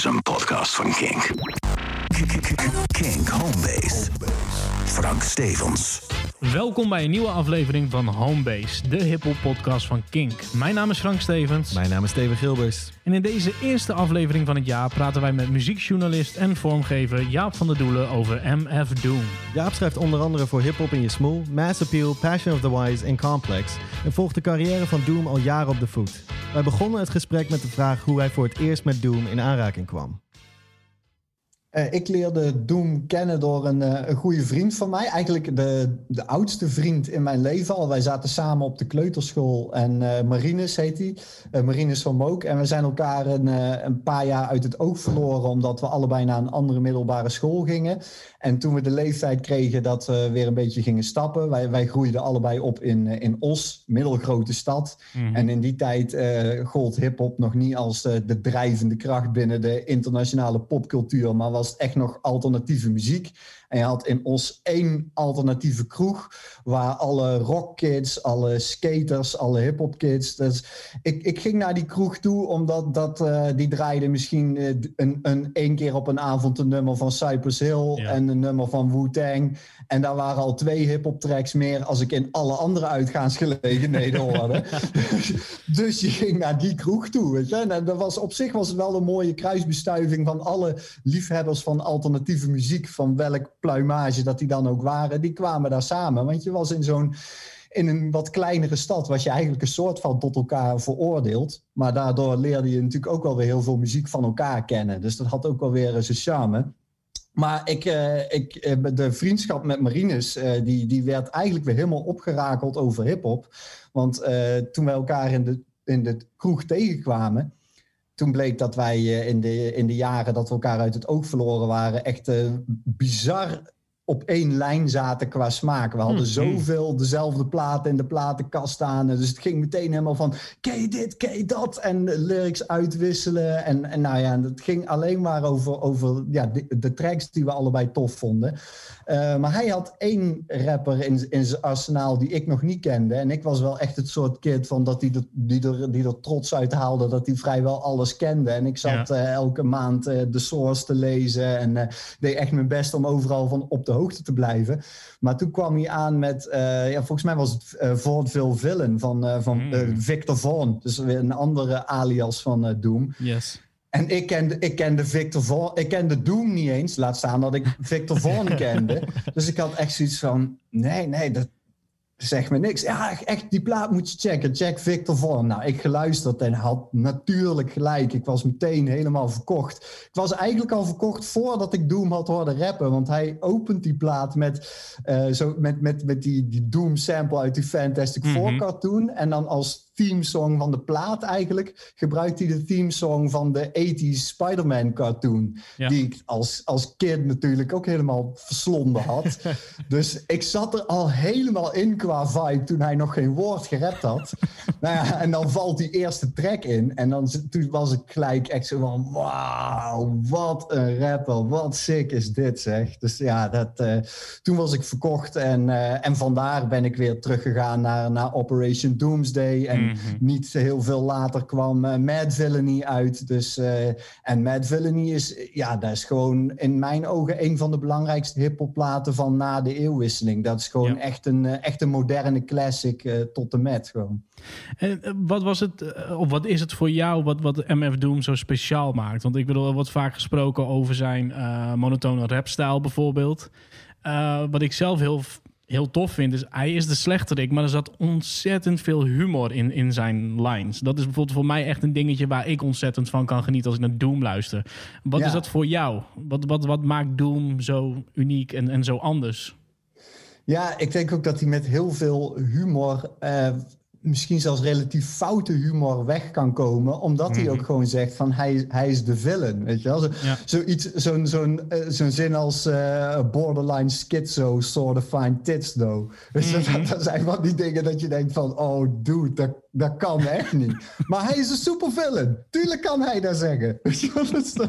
is een podcast van Kink. Kink Homebase. Frank Stevens. Welkom bij een nieuwe aflevering van Homebase, de hiphop podcast van Kink. Mijn naam is Frank Stevens. Mijn naam is Steven Gilbers. En in deze eerste aflevering van het jaar praten wij met muziekjournalist en vormgever Jaap van der Doelen over MF Doom. Jaap schrijft onder andere voor Hip Hop in Je Smoel, Mass Appeal, Passion of the Wise en Complex en volgt de carrière van Doom al jaren op de voet. Wij begonnen het gesprek met de vraag hoe hij voor het eerst met Doom in aanraking kwam. Uh, ik leerde Doom kennen door een, uh, een goede vriend van mij. Eigenlijk de, de oudste vriend in mijn leven al. Wij zaten samen op de kleuterschool. En uh, Marines heet hij. Marines van Mook. En we zijn elkaar een, een paar jaar uit het oog verloren. Omdat we allebei naar een andere middelbare school gingen. En toen we de leeftijd kregen dat we weer een beetje gingen stappen. Wij, wij groeiden allebei op in, in Os, middelgrote stad. Mm-hmm. En in die tijd gold hip-hop nog niet als de drijvende kracht binnen de internationale popcultuur. Maar was echt nog alternatieve muziek. En je had in Os één alternatieve kroeg waar alle rockkids, alle skaters, alle hip-hop kids. Dus ik, ik ging naar die kroeg toe omdat dat, uh, die draaide misschien uh, een, een één keer op een avond een nummer van Cypress Hill en een nummer van Wu-Tang. En daar waren al twee hip-hop tracks meer als ik in alle andere uitgaansgelegenheden hoorde. dus je ging naar die kroeg toe. Weet je? En dat was, op zich was het wel een mooie kruisbestuiving van alle liefhebbers van alternatieve muziek, van welk pluimage dat die dan ook waren, die kwamen daar samen. Want je was in zo'n in een wat kleinere stad was je eigenlijk een soort van tot elkaar veroordeeld. Maar daardoor leerde je natuurlijk ook wel weer heel veel muziek van elkaar kennen. Dus dat had ook wel weer zijn charme. Maar ik, uh, ik, eh, de vriendschap met Marines, uh, die, die werd eigenlijk weer helemaal opgerakeld over hip-hop. Want toen wij elkaar in de, in de kroeg tegenkwamen, toen bleek dat wij in de, in de jaren dat we elkaar uit het oog verloren waren, echt bizar op één lijn zaten qua smaak. We hadden hmm, hmm. zoveel dezelfde platen in de platenkast staan. Dus het ging meteen helemaal van, ken je dit, ken je dat? En lyrics uitwisselen. En, en nou ja, het ging alleen maar over, over ja, de, de tracks die we allebei tof vonden. Uh, maar hij had één rapper in, in zijn arsenaal die ik nog niet kende. En ik was wel echt het soort kid van dat hij die, er, die er trots uit haalde dat hij vrijwel alles kende. En ik zat ja. uh, elke maand uh, de source te lezen en deed echt mijn best om overal van op de hoogte te blijven. Maar toen kwam hij aan met, ja, volgens mij was het uh, Vaudeville Villain van, van mm. Victor Vaughn. Dus weer een andere alias van Doom. Yes. En ik kende, ik kende Victor Vaughn, ik kende Doom niet eens. Laat staan dat ik Victor Vaughn kende. Dus ik had echt zoiets van, nee, nee, dat, zeg me niks. Ja, echt, die plaat moet je checken. Check Victor Von. Nou, ik geluisterd en had natuurlijk gelijk. Ik was meteen helemaal verkocht. Ik was eigenlijk al verkocht voordat ik Doom had horen rappen. Want hij opent die plaat met, uh, zo, met, met, met die, die Doom sample uit die Fantastic Four mm -hmm. cartoon. En dan als themesong van de plaat eigenlijk gebruikt hij de themesong van de 80s Spider-Man cartoon. Ja. Die ik als, als kind natuurlijk ook helemaal verslonden had. dus ik zat er al helemaal in qua vibe toen hij nog geen woord gerapt had. nou ja, en dan valt die eerste track in. En dan toen was ik gelijk echt zo van: wauw, wat een rapper. Wat sick is dit, zeg. Dus ja, dat, uh, toen was ik verkocht. En, uh, en vandaar ben ik weer teruggegaan naar, naar Operation Doomsday. En mm -hmm. niet heel veel later kwam uh, Mad Villainy uit. Dus, en Mad Villainy is, ja, dat is gewoon in mijn ogen een van de belangrijkste hiphopplaten van na de eeuwwisseling. Dat is gewoon ja. echt, een, echt een moderne classic tot de met gewoon. En wat was het, of wat is het voor jou wat, wat MF Doom zo speciaal maakt? Want ik bedoel, er wordt vaak gesproken over zijn monotone rapstijl bijvoorbeeld. Wat ik zelf heel, heel tof vind, is hij is de slechterik, maar er zat ontzettend veel humor in, in zijn lines. Dat is bijvoorbeeld voor mij echt een dingetje waar ik ontzettend van kan genieten als ik naar Doom luister. Wat ja. is dat voor jou? Wat, wat, wat maakt Doom zo uniek en, en zo anders? Ja, ik denk ook dat hij met heel veel humor uh, misschien zelfs relatief foute humor weg kan komen. Omdat mm -hmm. hij ook gewoon zegt van hij, hij is de villain. Weet je wel? Zo, ja. Zoiets, zo'n, zo'n, uh, zo'n zin als uh, borderline schizo sort of fine tits though. Dus mm -hmm. dat, dat, zijn van die dingen dat je denkt van oh dude, dat, dat kan echt niet. maar hij is een supervillain. Tuurlijk kan hij dat zeggen. Dat...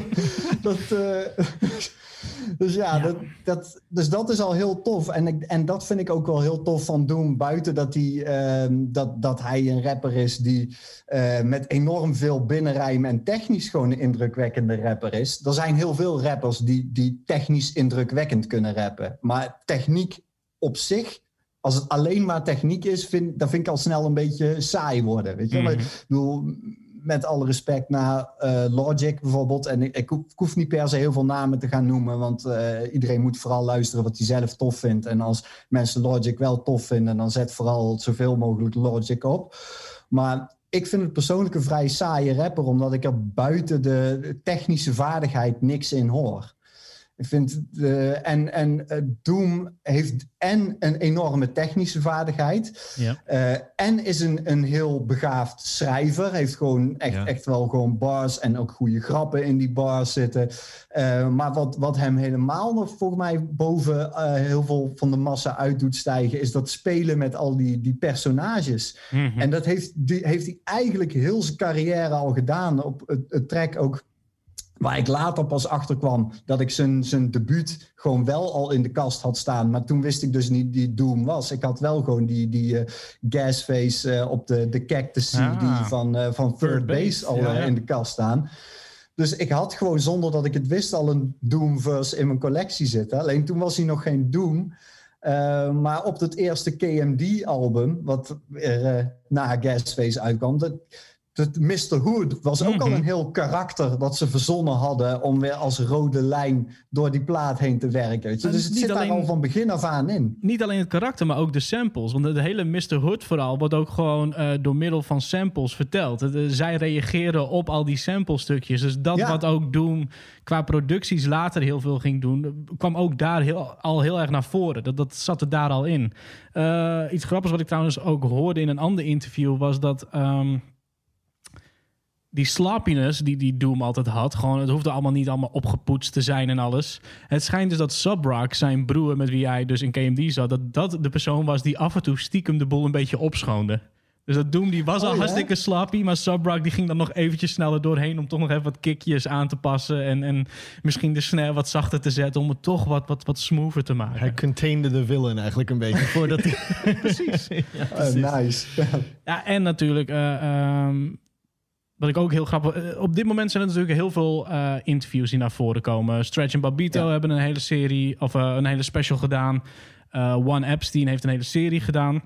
dat uh, Dus ja, ja. Dat, dat, dus dat is al heel tof. En, ik, en dat vind ik ook wel heel tof van Doom. Buiten dat hij, uh, dat, dat, hij een rapper is die uh, met enorm veel binnenrijm en technisch gewoon een indrukwekkende rapper is. Er zijn heel veel rappers die, die technisch indrukwekkend kunnen rappen. Maar techniek op zich als het alleen maar techniek is, vind, dan vind ik al snel een beetje saai worden. Weet je? Mm maar, ik bedoel, met alle respect naar uh, Logic bijvoorbeeld. En ik, ik, hoef niet per se heel veel namen te gaan noemen, want uh, iedereen moet vooral luisteren wat hij zelf tof vindt. En als mensen Logic wel tof vinden, dan zet vooral zoveel mogelijk Logic op. Maar ik vind het persoonlijk een vrij saaie rapper, omdat ik er buiten de technische vaardigheid niks in hoor. Ik vind de, en, en uh, Doom heeft en een enorme technische vaardigheid. Ja. Uh, en is een, een heel begaafd schrijver. Heeft gewoon echt, Ja. echt wel gewoon bars en ook goede grappen in die bars zitten. Uh, maar wat, wat hem helemaal nog volgens mij boven heel veel van de massa uit doet stijgen, is dat spelen met al die, die personages. Mhm. En dat heeft, die, heeft hij eigenlijk heel zijn carrière al gedaan. Op het, het track ook Waar ik later pas achter kwam dat ik zijn, zijn debuut gewoon wel al in de kast had staan. Maar toen wist ik dus niet die Doom was. Ik had wel gewoon die, die uh, gasface uh, op de, de cactus Ah. die van, uh, van Third, Base, Base, al ja, ja. in de kast staan. Dus ik had gewoon zonder dat ik het wist al een Doom-verse in mijn collectie zitten. Alleen toen was hij nog geen Doom. Uh, maar op het eerste KMD-album, wat er uh, na Gasface uitkwam, dat, dat Mr. Hood was ook Mhm. al een heel karakter dat ze verzonnen hadden om weer als rode lijn door die plaat heen te werken. Weet je? En Dus het zit daar alleen- al van begin af aan in. Niet alleen het karakter, maar ook de samples. Want de hele Mr. Hood vooral wordt ook gewoon eh, door middel van samples verteld. Het, eh, zij reageren op al die samplestukjes. Dus dat Ja. wat ook Doom qua producties later heel veel ging doen... kwam ook daar heel, al heel erg naar voren. Dat, dat zat er daar al in. Eh, iets grappigs wat ik trouwens ook hoorde in een ander interview... was dat... ehm, die sloppiness die, die Doom altijd had. Gewoon, het hoefde allemaal niet allemaal opgepoetst te zijn en alles. Het schijnt dus dat Subrock, zijn broer met wie hij dus in KMD zat... dat dat de persoon was die af en toe stiekem de boel een beetje opschoonde. Dus dat Doom die was Oh, al ja? hartstikke sloppy... maar Subrock die ging dan nog eventjes sneller doorheen... om toch nog even wat kickjes aan te passen... en, en misschien de snare wat zachter te zetten... om het toch wat, wat, wat smoother te maken. Hij containde de villain eigenlijk een beetje voordat hij... Precies. ja, Uh, nice. Ja, en natuurlijk, eh, ehm, wat ik ook heel grappig... eh, op dit moment zijn er natuurlijk heel veel eh, interviews die naar voren komen. Stretch en Babito Ja. hebben een hele serie, of eh, een hele special gedaan. One Epstein heeft een hele serie gedaan.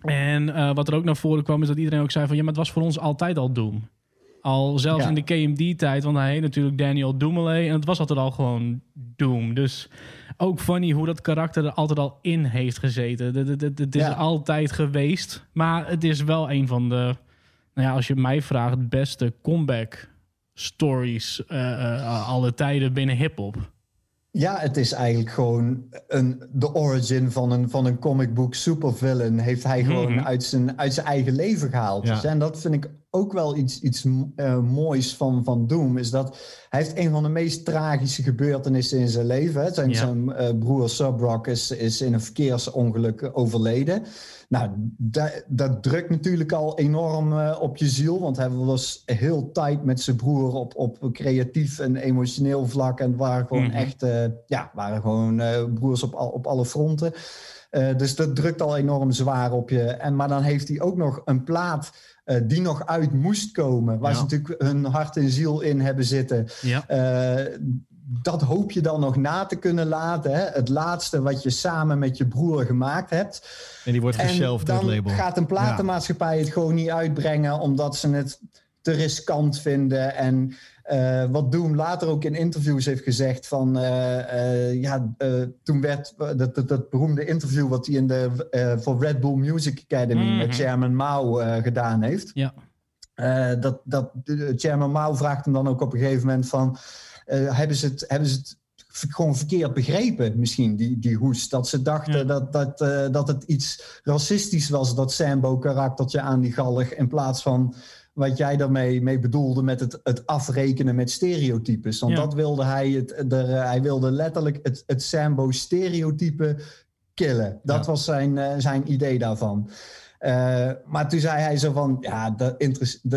En wat er ook naar voren kwam, is dat iedereen ook zei van... ja, maar het was voor ons altijd al Doom. Al zelfs Ja. in de KMD-tijd, want hij heet natuurlijk Daniel Dumoulin... en het was altijd al gewoon Doom. Dus ook funny hoe dat karakter er altijd al in heeft gezeten. Het- Het het- het is Ja. altijd geweest, maar het is wel een van de... Nou ja, als je mij vraagt, beste comeback stories eh, eh, alle tijden binnen hip-hop. Ja, het is eigenlijk gewoon een, de origin van een, van een comic book supervillain. Heeft hij gewoon Mhm. uit, zijn, uit zijn eigen leven gehaald. Ja. Dus, en dat vind ik ook wel iets, iets eh, moois van, van Doom. Is dat hij heeft een van de meest tragische gebeurtenissen in zijn leven. Hè. Zijn, Ja. zijn eh, broer Subrock is, is in een verkeersongeluk overleden. Nou, dat, dat drukt natuurlijk al enorm eh, op je ziel. Want hij was heel tight met zijn broer op, op creatief en emotioneel vlak. En waren gewoon Mhm. echt, ja, waren gewoon broers op, al, op alle fronten. Dus dat drukt al enorm zwaar op je. En, maar dan heeft hij ook nog een plaat eh, die nog uit moest komen. Waar Ja. ze natuurlijk hun hart en ziel in hebben zitten. Ja. Eh, dat hoop je dan nog na te kunnen laten. Hè? Het laatste wat je samen met je broer gemaakt hebt. En die wordt En geshelved door dan het label. gaat een platenmaatschappij het gewoon niet uitbrengen... omdat ze het te riskant vinden. En eh, wat Doom later ook in interviews heeft gezegd... van eh, eh, ja, toen werd dat, dat, dat beroemde interview... wat hij in de, voor Red Bull Music Academy Mhm. met Chairman Mao gedaan heeft... Ja. Dat, dat Chairman Mao vraagt hem dan ook op een gegeven moment van... hebben, ze het, hebben ze het gewoon verkeerd begrepen misschien, die, die hoes? Dat ze dachten Ja. dat, dat, dat het iets racistisch was, dat Sambo-karaktertje aan die gallig... in plaats van wat jij daarmee mee bedoelde met het, het afrekenen met stereotypes. Want Ja. dat wilde hij, het, de, hij wilde letterlijk het, het Sambo-stereotype killen. Dat Ja. was zijn, eh, zijn idee daarvan. Eh, maar toen zei hij zo van, ja, dat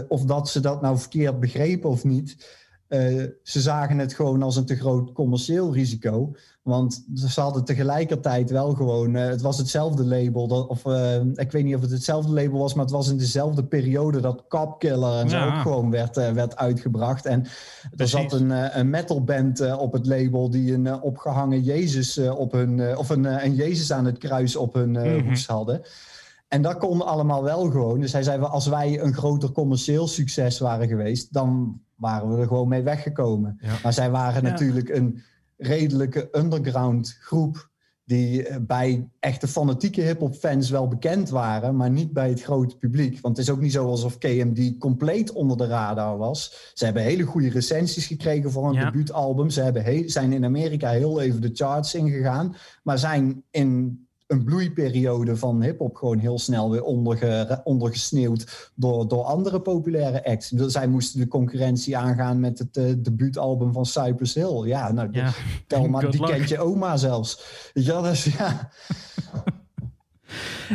of dat ze dat nou verkeerd begrepen of niet. Ze zagen het gewoon als een te groot commercieel risico. Want ze hadden tegelijkertijd wel gewoon, uh, het was hetzelfde label, dat, of uh, ik weet niet of het hetzelfde label was, maar het was in dezelfde periode dat Cop Killer en zo ook gewoon werd, werd uitgebracht. En er zat een, een metalband op het label die een opgehangen Jezus op hun, of een, een Jezus aan het kruis op hun mm hoes hadden. En dat kon allemaal wel gewoon. Dus hij zei, als wij een groter commercieel succes waren geweest, dan waren we er gewoon mee weggekomen. Ja. Maar zij waren ja. natuurlijk een redelijke underground groep die eh, bij echte fanatieke hip-hop fans wel bekend waren, maar niet bij het grote publiek. Want het is ook niet zo alsof KMD compleet onder de radar was. Ze hebben hele goede recensies gekregen voor een ja. debuutalbum. Ze hebben zijn in Amerika heel even de charts ingegaan, maar zijn in een bloeiperiode van hip-hop gewoon heel snel weer onderge, ondergesneeuwd door, door andere populaire acts. Zij moesten de concurrentie aangaan met het uh, debuutalbum van Cypress Hill. Ja, nou, ja. tel maar, die kent je oma zelfs. Ja, dus ja.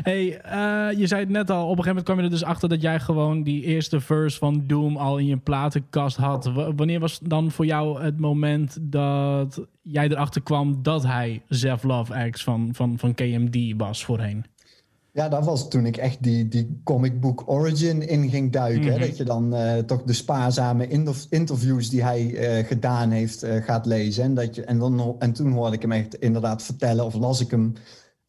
Hey, uh, je zei het net al, op een gegeven moment kwam je er dus achter dat jij gewoon die eerste verse van Doom al in je platenkast had. W wanneer was dan voor jou het moment dat jij erachter kwam dat hij Zev Love X van, van, van KMD was voorheen? Ja, dat was toen ik echt die, die comic book origin in ging duiken. hè? Mhm. Dat je dan uh, toch de spaarzame interviews die hij uh, gedaan heeft uh, gaat lezen. En, dat je, en, dan, en toen hoorde ik hem echt inderdaad vertellen, of las ik hem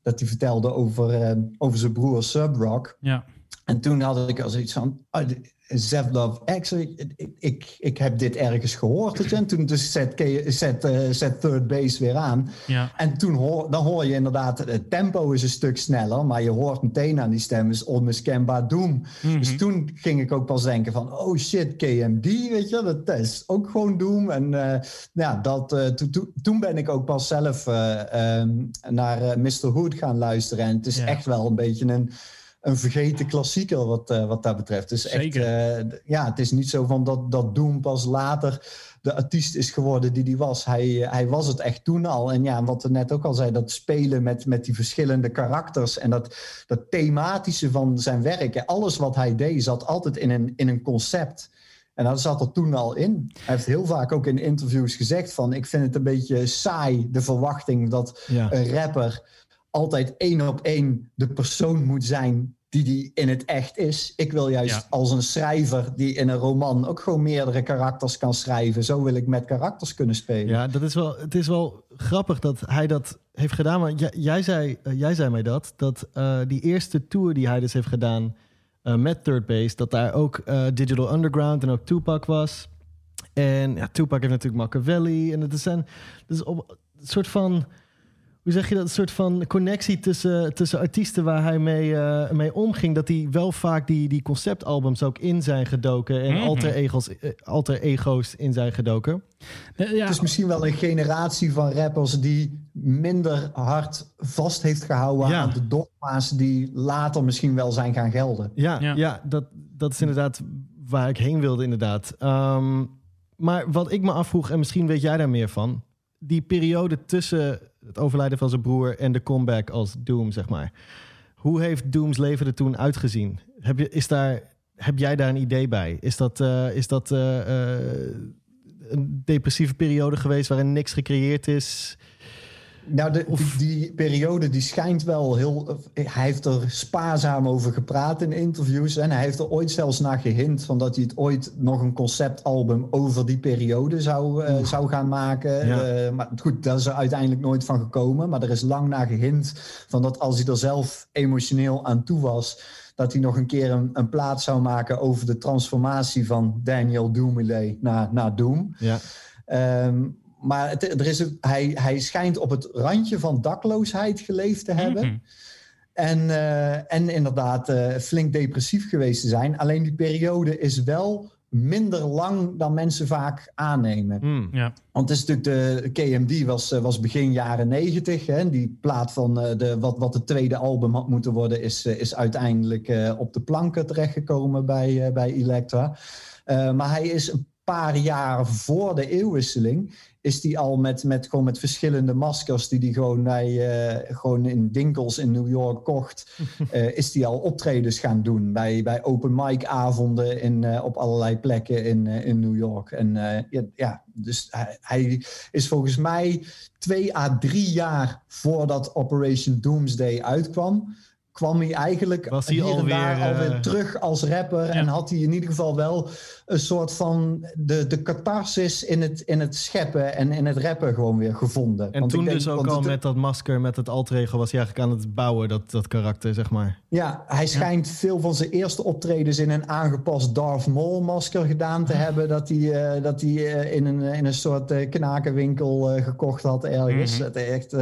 dat hij vertelde over, uh, over zijn broer Subrock. Ja. En toen had ik al zoiets van, oh, Zevlov X, ik, ik, ik, heb dit ergens gehoord. En toen dus zet, zet, uh, zet third base weer aan. Ja. En toen hoor, dan hoor je inderdaad, het tempo is een stuk sneller, maar je hoort meteen aan die stem is onmiskenbaar Doom. Mm -hmm. Dus toen ging ik ook pas denken van, oh shit, KMD, weet je, dat is ook gewoon Doom. En uh, ja, dat, uh, to, to, toen ben ik ook pas zelf um, naar Mr. Hood gaan luisteren. En het is ja. echt wel een beetje een een vergeten klassieker wat, uh, wat dat betreft. Dus echt, uh, ja, het is niet zo van dat, dat Doom pas later de artiest is geworden die die was. Hij, hij was het echt toen al. En ja, wat we net ook al zei, dat spelen met, met die verschillende karakters en dat, dat thematische van zijn werk. Alles wat hij deed zat altijd in een, in een concept. En dat zat er toen al in. Hij heeft heel vaak ook in interviews gezegd van... ik vind het een beetje saai, de verwachting dat ja. een rapper altijd één op één de persoon moet zijn die die in het echt is. Ik wil juist ja. als een schrijver die in een roman ook gewoon meerdere karakters kan schrijven. Zo wil ik met karakters kunnen spelen. Ja, dat is wel, het is wel grappig dat hij dat heeft gedaan. Maar jij, jij zei, uh, jij zei mij dat, dat uh, die eerste tour die hij dus heeft gedaan uh, met Third Base, dat daar ook Digital Underground en ook Tupac was. En ja, Tupac heeft natuurlijk Machiavelli. En het is een, dus op een soort van hoe zeg je dat, een soort van connectie tussen, tussen artiesten waar hij mee, uh, mee omging. Dat hij wel vaak die, die conceptalbums ook in zijn gedoken. En mm -hmm. alter, ego's, alter ego's in zijn gedoken. Ja. Het is misschien wel een generatie van rappers die minder hard vast heeft gehouden ja. aan de dogma's die later misschien wel zijn gaan gelden. Ja, ja. ja dat, dat is inderdaad waar ik heen wilde inderdaad. Um, maar wat ik me afvroeg, en misschien weet jij daar meer van. Die periode tussen het overlijden van zijn broer en de comeback als Doom, zeg maar. Hoe heeft Dooms leven er toen uitgezien? Heb, je, is daar, heb jij daar een idee bij? Is dat, uh, is dat uh, uh, een depressieve periode geweest waarin niks gecreëerd is? Nou, de, die, die, periode die schijnt wel heel. Hij heeft er spaarzaam over gepraat in interviews. En hij heeft er ooit zelfs naar gehint van dat hij het ooit nog een conceptalbum over die periode zou, uh, zou gaan maken. Ja. Uh, maar goed, daar is er uiteindelijk nooit van gekomen. Maar er is lang naar gehint van dat als hij er zelf emotioneel aan toe was, dat hij nog een keer een, een plaat zou maken over de transformatie van Daniel Doomley naar, naar Doom. Ja. Um, maar het, er is, hij, hij schijnt op het randje van dakloosheid geleefd te hebben. Mm -hmm. En, uh, en inderdaad uh, flink depressief geweest te zijn. Alleen die periode is wel minder lang dan mensen vaak aannemen. Mm, ja. Want het is natuurlijk de KMD was, was begin jaren negentig. Die plaat van uh, de, wat, wat het tweede album had moeten worden, is, is uiteindelijk op de planken terechtgekomen bij, bij Elektra. maar hij is paar jaar voor de eeuwwisseling is die al met, met, gewoon met verschillende maskers die hij gewoon, bij, eh, gewoon in winkels in New York kocht, uh, is die al optredens gaan doen bij, bij open mic avonden in, uh, op allerlei plekken in, in New York. En ja, ja, dus hij, hij, is volgens mij twee à drie jaar voordat Operation Doomsday uitkwam, kwam hij eigenlijk Was hij hier en alweer, daar alweer eh, terug als rapper. En had hij in ieder geval wel een soort van de, de catharsis in het, in het scheppen en in het rappen gewoon weer gevonden. En Want ik toen denk- dus ook al het- met dat masker, met het alter was hij eigenlijk aan het bouwen, dat, dat karakter, zeg maar. Ja, hij schijnt veel van zijn eerste optredens in een aangepast Darth Maul masker gedaan te hebben. Dat hij, eh, dat hij eh, in, een, in een soort eh, knakenwinkel gekocht had ergens. Het echt,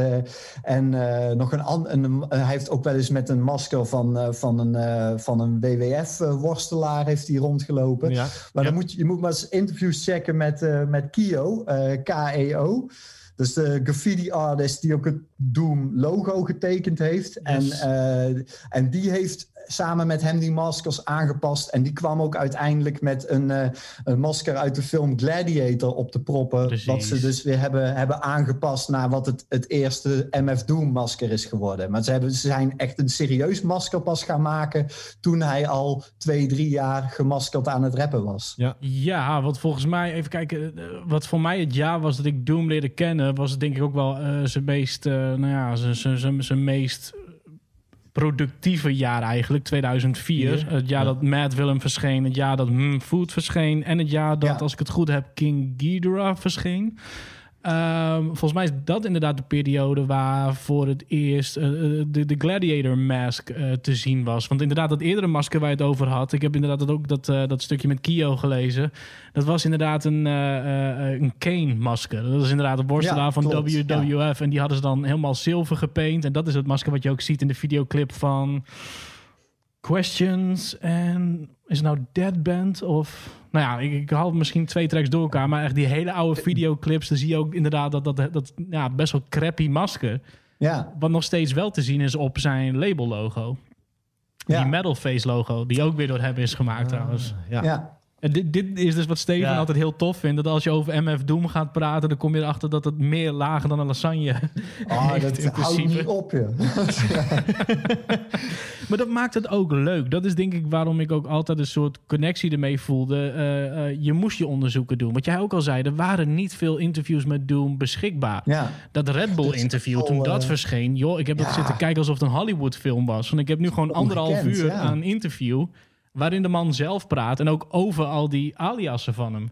en nog een, an- een hij heeft ook wel eens met een masker van, van een, van een WWF-worstelaar heeft hij rondgelopen. Ja. Maar dan moet je, je moet maar eens interviews checken met, eh, met Kio, eh, K-E-O. Dus de graffiti artist die ook het Doom logo getekend heeft. En, eh, en die heeft samen met hem die maskers aangepast. En die kwam ook uiteindelijk met een, eh, een masker uit de film Gladiator op te proppen. Precies. Wat ze dus weer hebben, hebben aangepast naar wat het, het eerste MF Doom masker is geworden. Maar ze, hebben, ze zijn echt een serieus masker pas gaan maken toen hij al twee, drie jaar gemaskerd aan het rappen was. Ja, want volgens mij, even kijken, eh, wat voor mij het jaar was dat ik Doom leerde kennen, was het denk ik ook wel eh, zijn meest, eh, nou ja, zijn- zijn- zijn zijn meest productieve jaar eigenlijk, 2004. Vier, Het jaar ja. dat Mad Willem verscheen, het jaar dat Hmm Food verscheen en het jaar dat, Ja. als ik het goed heb, King Ghidorah verscheen. Ehm, volgens mij is dat inderdaad de periode waar voor het eerst eh, eh, de, de Gladiator Mask eh, te zien was. Want inderdaad, dat eerdere masker waar je het over had, ik heb inderdaad dat ook dat, dat stukje met Kio gelezen. Dat was inderdaad een, een Kane-masker. Dat is inderdaad een worstelaar Ja, van klopt, WWF. En die hadden ze dan helemaal zilver gepaint. En dat is het masker wat je ook ziet in de videoclip van Questions en is het nou Dead Band of... Nou ja, ik, ik haal misschien twee tracks door elkaar, maar echt die hele oude videoclips, dan zie je ook inderdaad dat dat, dat ja, best wel crappy masker, Ja, wat nog steeds wel te zien is op zijn label logo. ja. Die Metal Face logo, die ook weer door hem is gemaakt trouwens. Ja. ja. En dit, dit is dus wat Steven Ja. altijd heel tof vindt. Dat als je over MF Doom gaat praten, dan kom je erachter dat het meer lagen dan een lasagne Oh, heeft dat in houdt principe. niet op, je. Maar dat maakt het ook leuk. Dat is denk ik waarom ik ook altijd een soort connectie ermee voelde. Eh, eh, je moest je onderzoeken doen. Wat jij ook al zei, er waren niet veel interviews met Doom beschikbaar. Ja. Dat Red Bull interview, toen dat eh, verscheen... joh, ik heb dat zitten kijken alsof het een Hollywood film was. Want ik heb nu gewoon anderhalf uur ja. aan interview... waarin de man zelf praat en ook over al die aliasen van hem.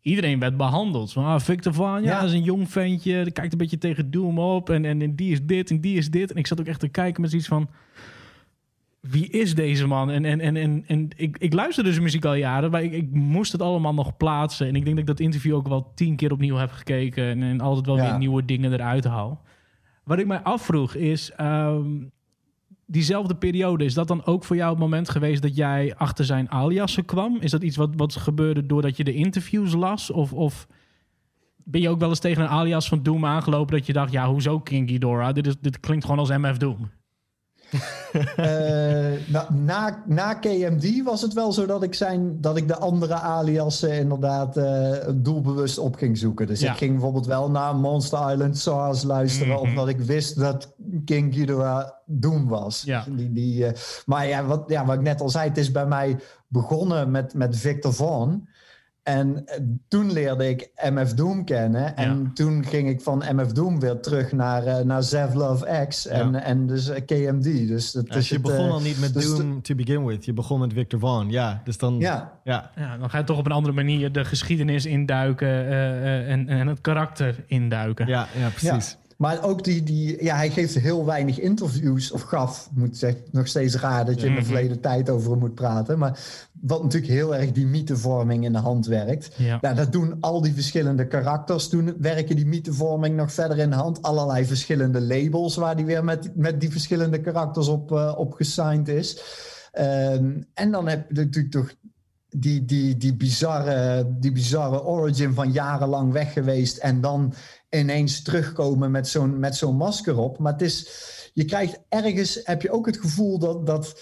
Iedereen werd behandeld. Van, ah, Victor Van, ja, Ja. dat is een jong ventje. Die kijkt een beetje tegen Doom op. En, en, en die is dit en die is dit. En ik zat ook echt te kijken met zoiets van... Wie is deze man? En, en, en, en, en ik, ik luisterde zijn muziek al jaren, maar ik, ik moest het allemaal nog plaatsen. En ik denk dat ik dat interview ook wel tien keer opnieuw heb gekeken. En, en altijd wel Ja. weer nieuwe dingen eruit haal. Wat ik mij afvroeg is... ehm, diezelfde periode, is dat dan ook voor jou het moment geweest dat jij achter zijn aliasen kwam? Is dat iets wat, wat gebeurde doordat je de interviews las? Of, of ben je ook wel eens tegen een alias van Doom aangelopen dat je dacht, ja, hoezo King Ghidorah? Dit, is, dit klinkt gewoon als MF Doom. Eh, na, na, na KMD was het wel zo dat ik, zijn, dat ik de andere aliasen inderdaad eh, doelbewust op ging zoeken. Dus Ja. ik ging bijvoorbeeld wel naar Monster Island SARS luisteren, Mhm. omdat ik wist dat King Ghidorah Doom was. Ja. Die, die, eh, maar ja wat, ja, wat ik net al zei, het is bij mij begonnen met, met Victor Vaughn. En eh, toen leerde ik MF Doom kennen. En Ja. toen ging ik van MF Doom weer terug naar, eh naar Zev Love X en, Ja. en dus eh, KMD. Dus, dat Dus je het, begon al niet met dus Doom to begin with. Je begon met Victor Vaughn. Ja, dus dan... Ja, ja. Ja, dan ga je toch op een andere manier de geschiedenis induiken eh, eh, en, en het karakter induiken. Ja, ja, precies. Maar ook die, die, ja, hij geeft heel weinig interviews, of gaf, moet ik zeggen, nog steeds raar dat je in de Mhm. verleden tijd over hem moet praten. Maar wat natuurlijk heel erg die mythevorming in de hand werkt. Ja. Nou, dat doen al die verschillende karakters. Toen werken die mythevorming nog verder in de hand. Allerlei verschillende labels waar die weer met, met die verschillende karakters op, eh, op gesigned is. Ehm, en dan heb je natuurlijk toch die, die, die, bizarre, die bizarre origin van jarenlang weg geweest. En dan ineens terugkomen met zo'n, met zo'n masker op. Maar het is, je krijgt ergens, heb je ook het gevoel dat, dat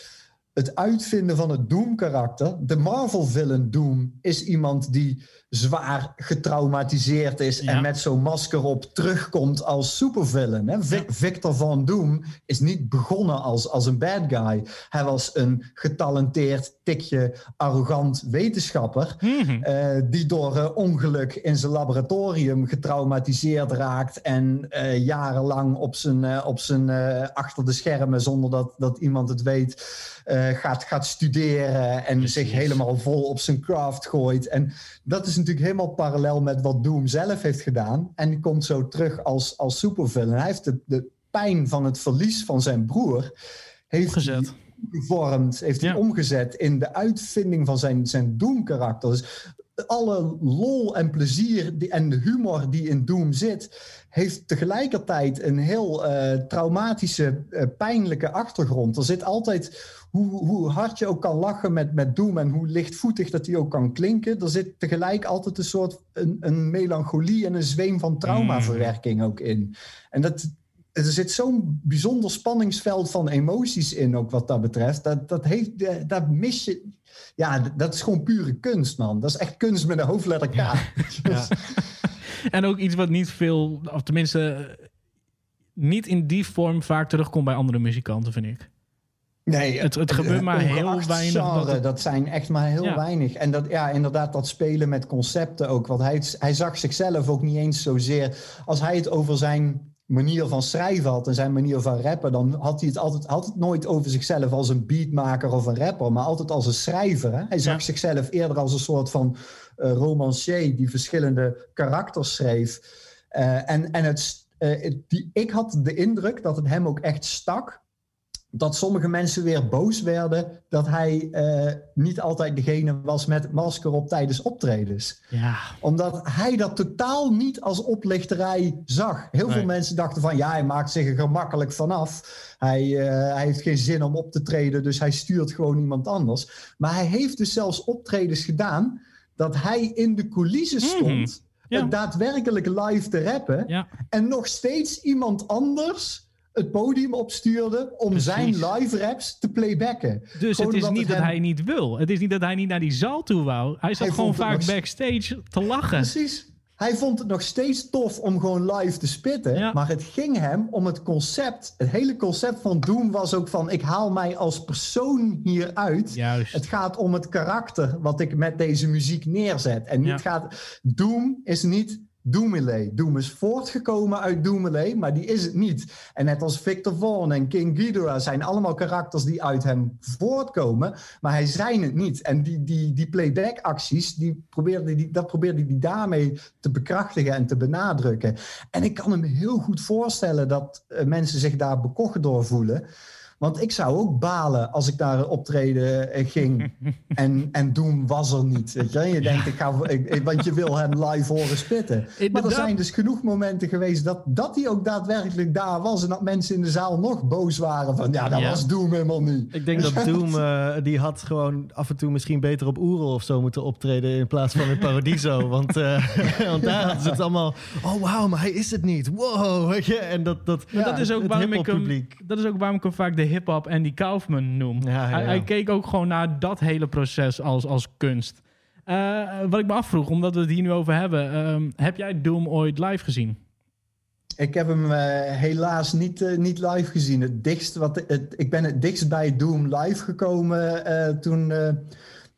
het uitvinden van het Doom-karakter. De Marvel-villain Doom is iemand die zwaar getraumatiseerd is Ja. en met zo'n masker op terugkomt als supervillain. Hè? Vi- Victor Van Doom is niet begonnen als, als een bad guy. Hij was een getalenteerd, tikje, arrogant wetenschapper. Mhm. eh, die door eh, ongeluk in zijn laboratorium getraumatiseerd raakt. En eh, jarenlang op zijn, op zijn achter de schermen, zonder dat, dat iemand het weet, eh, gaat, gaat studeren. En Precies. zich helemaal vol op zijn craft gooit. En dat is natuurlijk helemaal parallel met wat Doom zelf heeft gedaan. En die komt zo terug als, als supervillain. Hij heeft de, de pijn van het verlies van zijn broer. Heeft Opgezet. hij gevormd, heeft hij Ja. omgezet in de uitvinding van zijn, zijn Doom-karakter. Dus alle lol en plezier die, en de humor die in Doom zit, heeft tegelijkertijd een heel eh, traumatische, eh, pijnlijke achtergrond. Er zit altijd, hoe, hoe hard je ook kan lachen met, met Doom en hoe lichtvoetig dat die ook kan klinken, er zit tegelijk altijd een soort een, een melancholie en een zweem van traumaverwerking ook in. En dat, er zit zo'n bijzonder spanningsveld van emoties in, ook wat dat betreft. Dat, dat, heeft, eh, dat mis je. Ja, dat is gewoon pure kunst, man. Dat is echt kunst met een hoofdletter K. Ja. En ook iets wat niet veel, of tenminste eh, niet in die vorm vaak terugkomt bij andere muzikanten, vind ik. Nee, Het- het gebeurt maar heel weinig dat Genre, het- dat zijn echt maar heel Ja. weinig. En dat, ja, inderdaad, dat spelen met concepten ook. Want hij, hij zag zichzelf ook niet eens zozeer. Als hij het over zijn manier van schrijven had en zijn manier van rappen, dan had hij het altijd, had het nooit over zichzelf als een beatmaker of een rapper, maar altijd als een schrijver. Hè? Hij zag Ja. zichzelf eerder als een soort van eh, romancier die verschillende karakters schreef. Eh, en en het, eh, het- die, ik had de indruk dat het hem ook echt stak dat sommige mensen weer boos werden dat hij eh, niet altijd degene was met masker op tijdens optredens. Ja, Omdat hij dat totaal niet als oplichterij zag. Heel Nee. veel mensen dachten van ja, hij maakt zich er gemakkelijk vanaf. Hij, eh, hij heeft geen zin om op te treden, dus hij stuurt gewoon iemand anders. Maar hij heeft dus zelfs optredens gedaan dat hij in de coulissen stond. Ja. het daadwerkelijk live te rappen. ja. En nog steeds iemand anders het podium opstuurde om Precies. zijn live raps te playbacken. Dus Gewoon het is niet dat hem- hij niet wil. Het is niet dat hij niet naar die zaal toe wou. Hij zat Hij gewoon vaak nog- backstage te lachen. Precies. Hij vond het nog steeds tof om gewoon live te spitten. Ja. Maar het ging hem om het concept. Het hele concept van Doom was ook van... ik haal mij als persoon hieruit. Juist. Het gaat om het karakter wat ik met deze muziek neerzet. En niet Ja. gaat... Doom is niet Doomilay. Doom is voortgekomen uit Doomilay, maar die is het niet. En net als Victor Vaughn en King Ghidorah zijn allemaal karakters die uit hem voortkomen, maar hij zijn het niet. En die, die, die playback acties, die probeerde die, dat probeerde hij daarmee te bekrachtigen en te benadrukken. En ik kan hem heel goed voorstellen dat eh, mensen zich daar bekocht door voelen. Want ik zou ook balen als ik naar een optreden eh, ging en, en Doom was er niet. Weet je? Je denkt, ik ga, ik, want je wil hem live horen spitten. Maar er zijn dus genoeg momenten geweest dat, dat hij ook daadwerkelijk daar was. En dat mensen in de zaal nog boos waren van, ja, dat Ja. was Doom helemaal niet. Ik denk dat Doom, eh, die had gewoon af en toe misschien beter op Oerol of zo moeten optreden in plaats van in Paradiso. want, eh, want daar hadden ze het allemaal, oh wauw, maar hij is het niet. Wow, weet je. En dat, dat, Maar dat, is ook het waarom ik hem, dat is ook waarom ik hem vaak de hip-hop en die Kaufman noem. Ja, ja, Hij, ja. hij keek ook gewoon naar dat hele proces als, als kunst. Eh, wat ik me afvroeg, omdat we het hier nu over hebben. ehm, heb jij Doom ooit live gezien? Ik heb hem eh, helaas niet, eh, niet live gezien. Het dichtst wat, het, ik ben het dichtst bij Doom live gekomen eh, toen eh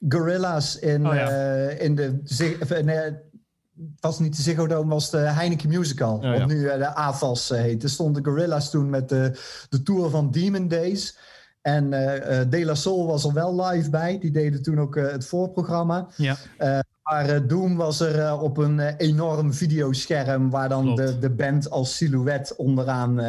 Gorilla's in, Oh ja. eh, in de... Was niet de Ziggo Dome, was de Heineken Musical. ja. Wat nu eh, de AFAS eh, heet. Er stonden Gorilla's toen met de, de tour van Demon Days. En eh, De La Soul was er wel live bij. Die deden toen ook het voorprogramma. Ja. Maar eh, Doom was er eh, op een eh, enorm videoscherm waar dan Klopt. de, de band als silhouet onderaan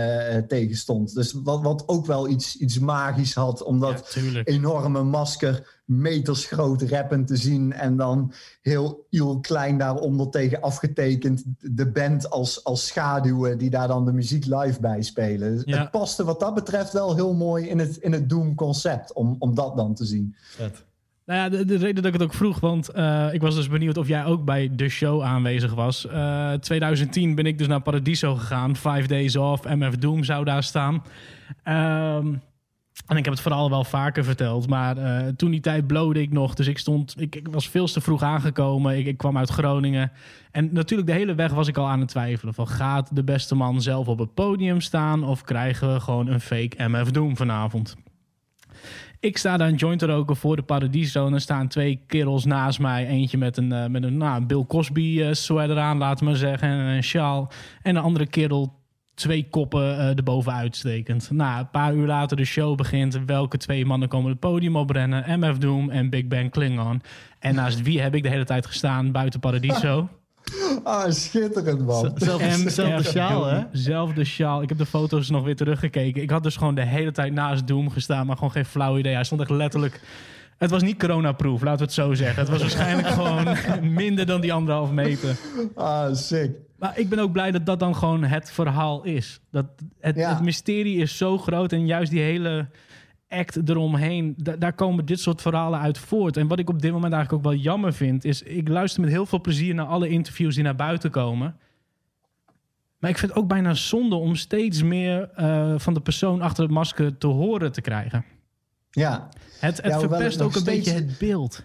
tegen stond. Dus wat, wat ook wel iets, iets magisch had, om dat tuurlijk. enorme masker meters groot rappen te zien en dan heel, heel klein daaronder tegen afgetekend de band als, als schaduwen die daar dan de muziek live bij spelen. Dus Ja. Het paste wat dat betreft wel heel mooi in het, in het Doom concept om, om dat dan te zien. Vet. Nou ja, de, de reden dat ik het ook vroeg, want eh, ik was dus benieuwd of jij ook bij de show aanwezig was. Eh 2010 ben ik dus naar Paradiso gegaan, Five Days Off, MF Doom zou daar staan. Ehm, En ik heb het vooral wel vaker verteld. Maar uh, toen die tijd blode ik nog. Dus ik stond. Ik, ik was veel te vroeg aangekomen. Ik, ik, kwam uit Groningen. En natuurlijk, de hele weg was ik al aan het twijfelen. Van gaat de beste man zelf op het podium staan? Of krijgen we gewoon een fake MF Doom vanavond? Ik sta daar een joint roken voor de Paradiso. En er staan twee kerels naast mij. Eentje met een, uh, met een nou, Bill Cosby uh, sweater aan, laten we maar zeggen. En een sjaal. En een andere kerel twee koppen uh, erboven uitstekend. Nou, een paar uur later de show begint. Welke twee mannen komen het podium oprennen? MF Doom en Big Bang Klingon. En naast wie heb ik de hele tijd gestaan buiten Paradiso? Ah, schitterend man. Zelfde, zelfde sjaal, hè? Zelfde sjaal. Ik heb de foto's nog weer teruggekeken. Ik had dus gewoon de hele tijd naast Doom gestaan, maar gewoon geen flauw idee. Hij stond echt letterlijk... Het was niet coronaproof, laten we het zo zeggen. Het was waarschijnlijk gewoon minder dan die anderhalf meter. Ah, sick. Maar ik ben ook blij dat dat dan gewoon het verhaal is. Dat het, ja. het mysterie is zo groot en juist die hele act eromheen, daar komen dit soort verhalen uit voort. En wat ik op dit moment eigenlijk ook wel jammer vind, is ik luister met heel veel plezier naar alle interviews die naar buiten komen. Maar ik vind het ook bijna zonde om steeds meer uh, van de persoon achter het masker te horen te krijgen. Ja. Het, het ja, verpest ook een steeds... beetje het beeld.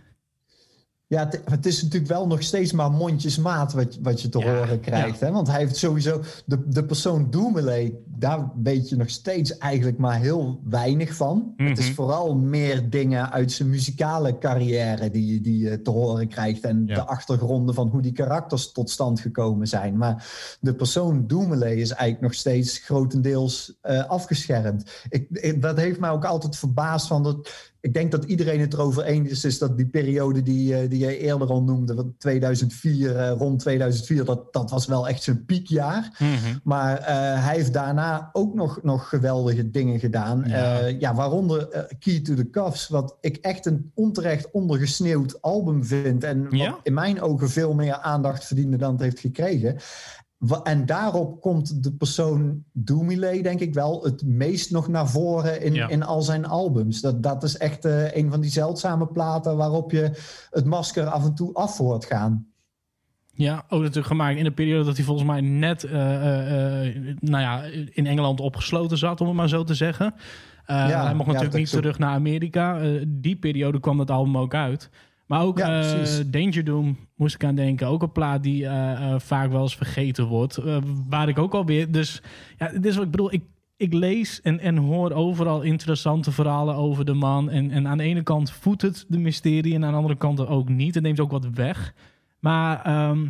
Ja, het, is natuurlijk wel nog steeds maar mondjesmaat wat, wat je te ja, horen krijgt. Ja. Hè? Want hij heeft sowieso, de, de persoon Doemelee, daar weet je nog steeds eigenlijk maar heel weinig van. Mm -hmm. Het is vooral meer dingen uit zijn muzikale carrière die, die je te horen krijgt. En ja. de achtergronden van hoe die karakters tot stand gekomen zijn. Maar de persoon Doemelee is eigenlijk nog steeds grotendeels uh, afgeschermd. Ik, ik, dat heeft mij ook altijd verbaasd van dat ik denk dat iedereen het erover eens is, is dat die periode die, die jij eerder al noemde, 2004, rond 2004, dat, dat was wel echt zijn piekjaar. Mm -hmm. Maar uh, hij heeft daarna ook nog, nog geweldige dingen gedaan. Ja, uh, ja waaronder uh, Key to the Cuffs, wat ik echt een onterecht ondergesneeuwd album vind. En wat Ja? in mijn ogen veel meer aandacht verdiende dan het heeft gekregen. En daarop komt de persoon Doomile, denk ik wel, het meest nog naar voren in, Ja. in al zijn albums. Dat, dat is echt eh, een van die zeldzame platen waarop je het masker af en toe af hoort gaan. Ja, ook natuurlijk gemaakt in de periode dat hij volgens mij net eh, eh, eh, nou ja, in Engeland opgesloten zat, om het maar zo te zeggen. Eh, Ja, hij mocht natuurlijk niet terug naar Amerika. Die periode kwam dat album ook uit. Maar ook Ja, eh. Danger Doom moest ik aan denken. Ook een plaat die eh, eh, vaak wel eens vergeten wordt. Waar ik ook alweer... Dus ja, dit is wat ik bedoel. Ik, ik lees en, en hoor overal interessante verhalen over de man. En, en aan de ene kant voedt het de mysterie... en aan de andere kant ook niet. Het neemt ook wat weg. Maar ehm,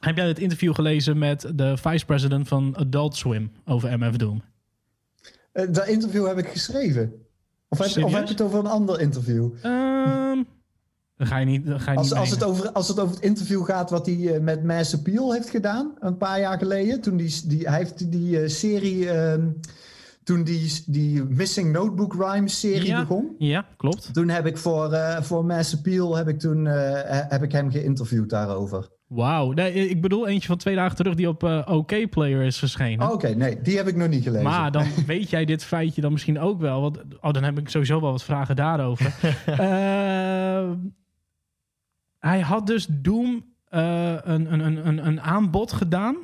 heb jij het interview gelezen met de vice-president van Adult Swim over MF Doom? Dat interview heb ik geschreven. Of heb, of heb je het over een ander interview? Ehm dan ga je niet, dan ga je Als, niet als, het over, als het over het interview gaat wat hij eh, met Mass Appeal heeft gedaan, een paar jaar geleden. Toen die, die, hij heeft die eh, serie, ehm, toen die, die Missing Notebook Rhymes serie Ja. begon. Ja, klopt. Toen heb ik voor, eh, voor Mass Appeal heb ik, toen, heb ik hem geïnterviewd daarover. Wauw. Nee, ik bedoel eentje van twee dagen terug die op OK Player is verschenen. Oh, Oké, nee, die heb ik nog niet gelezen. Maar dan weet jij dit feitje dan misschien ook wel. Want, oh, dan heb ik sowieso wel wat vragen daarover. hij had dus Doom eh, een, een, een, een, een aanbod gedaan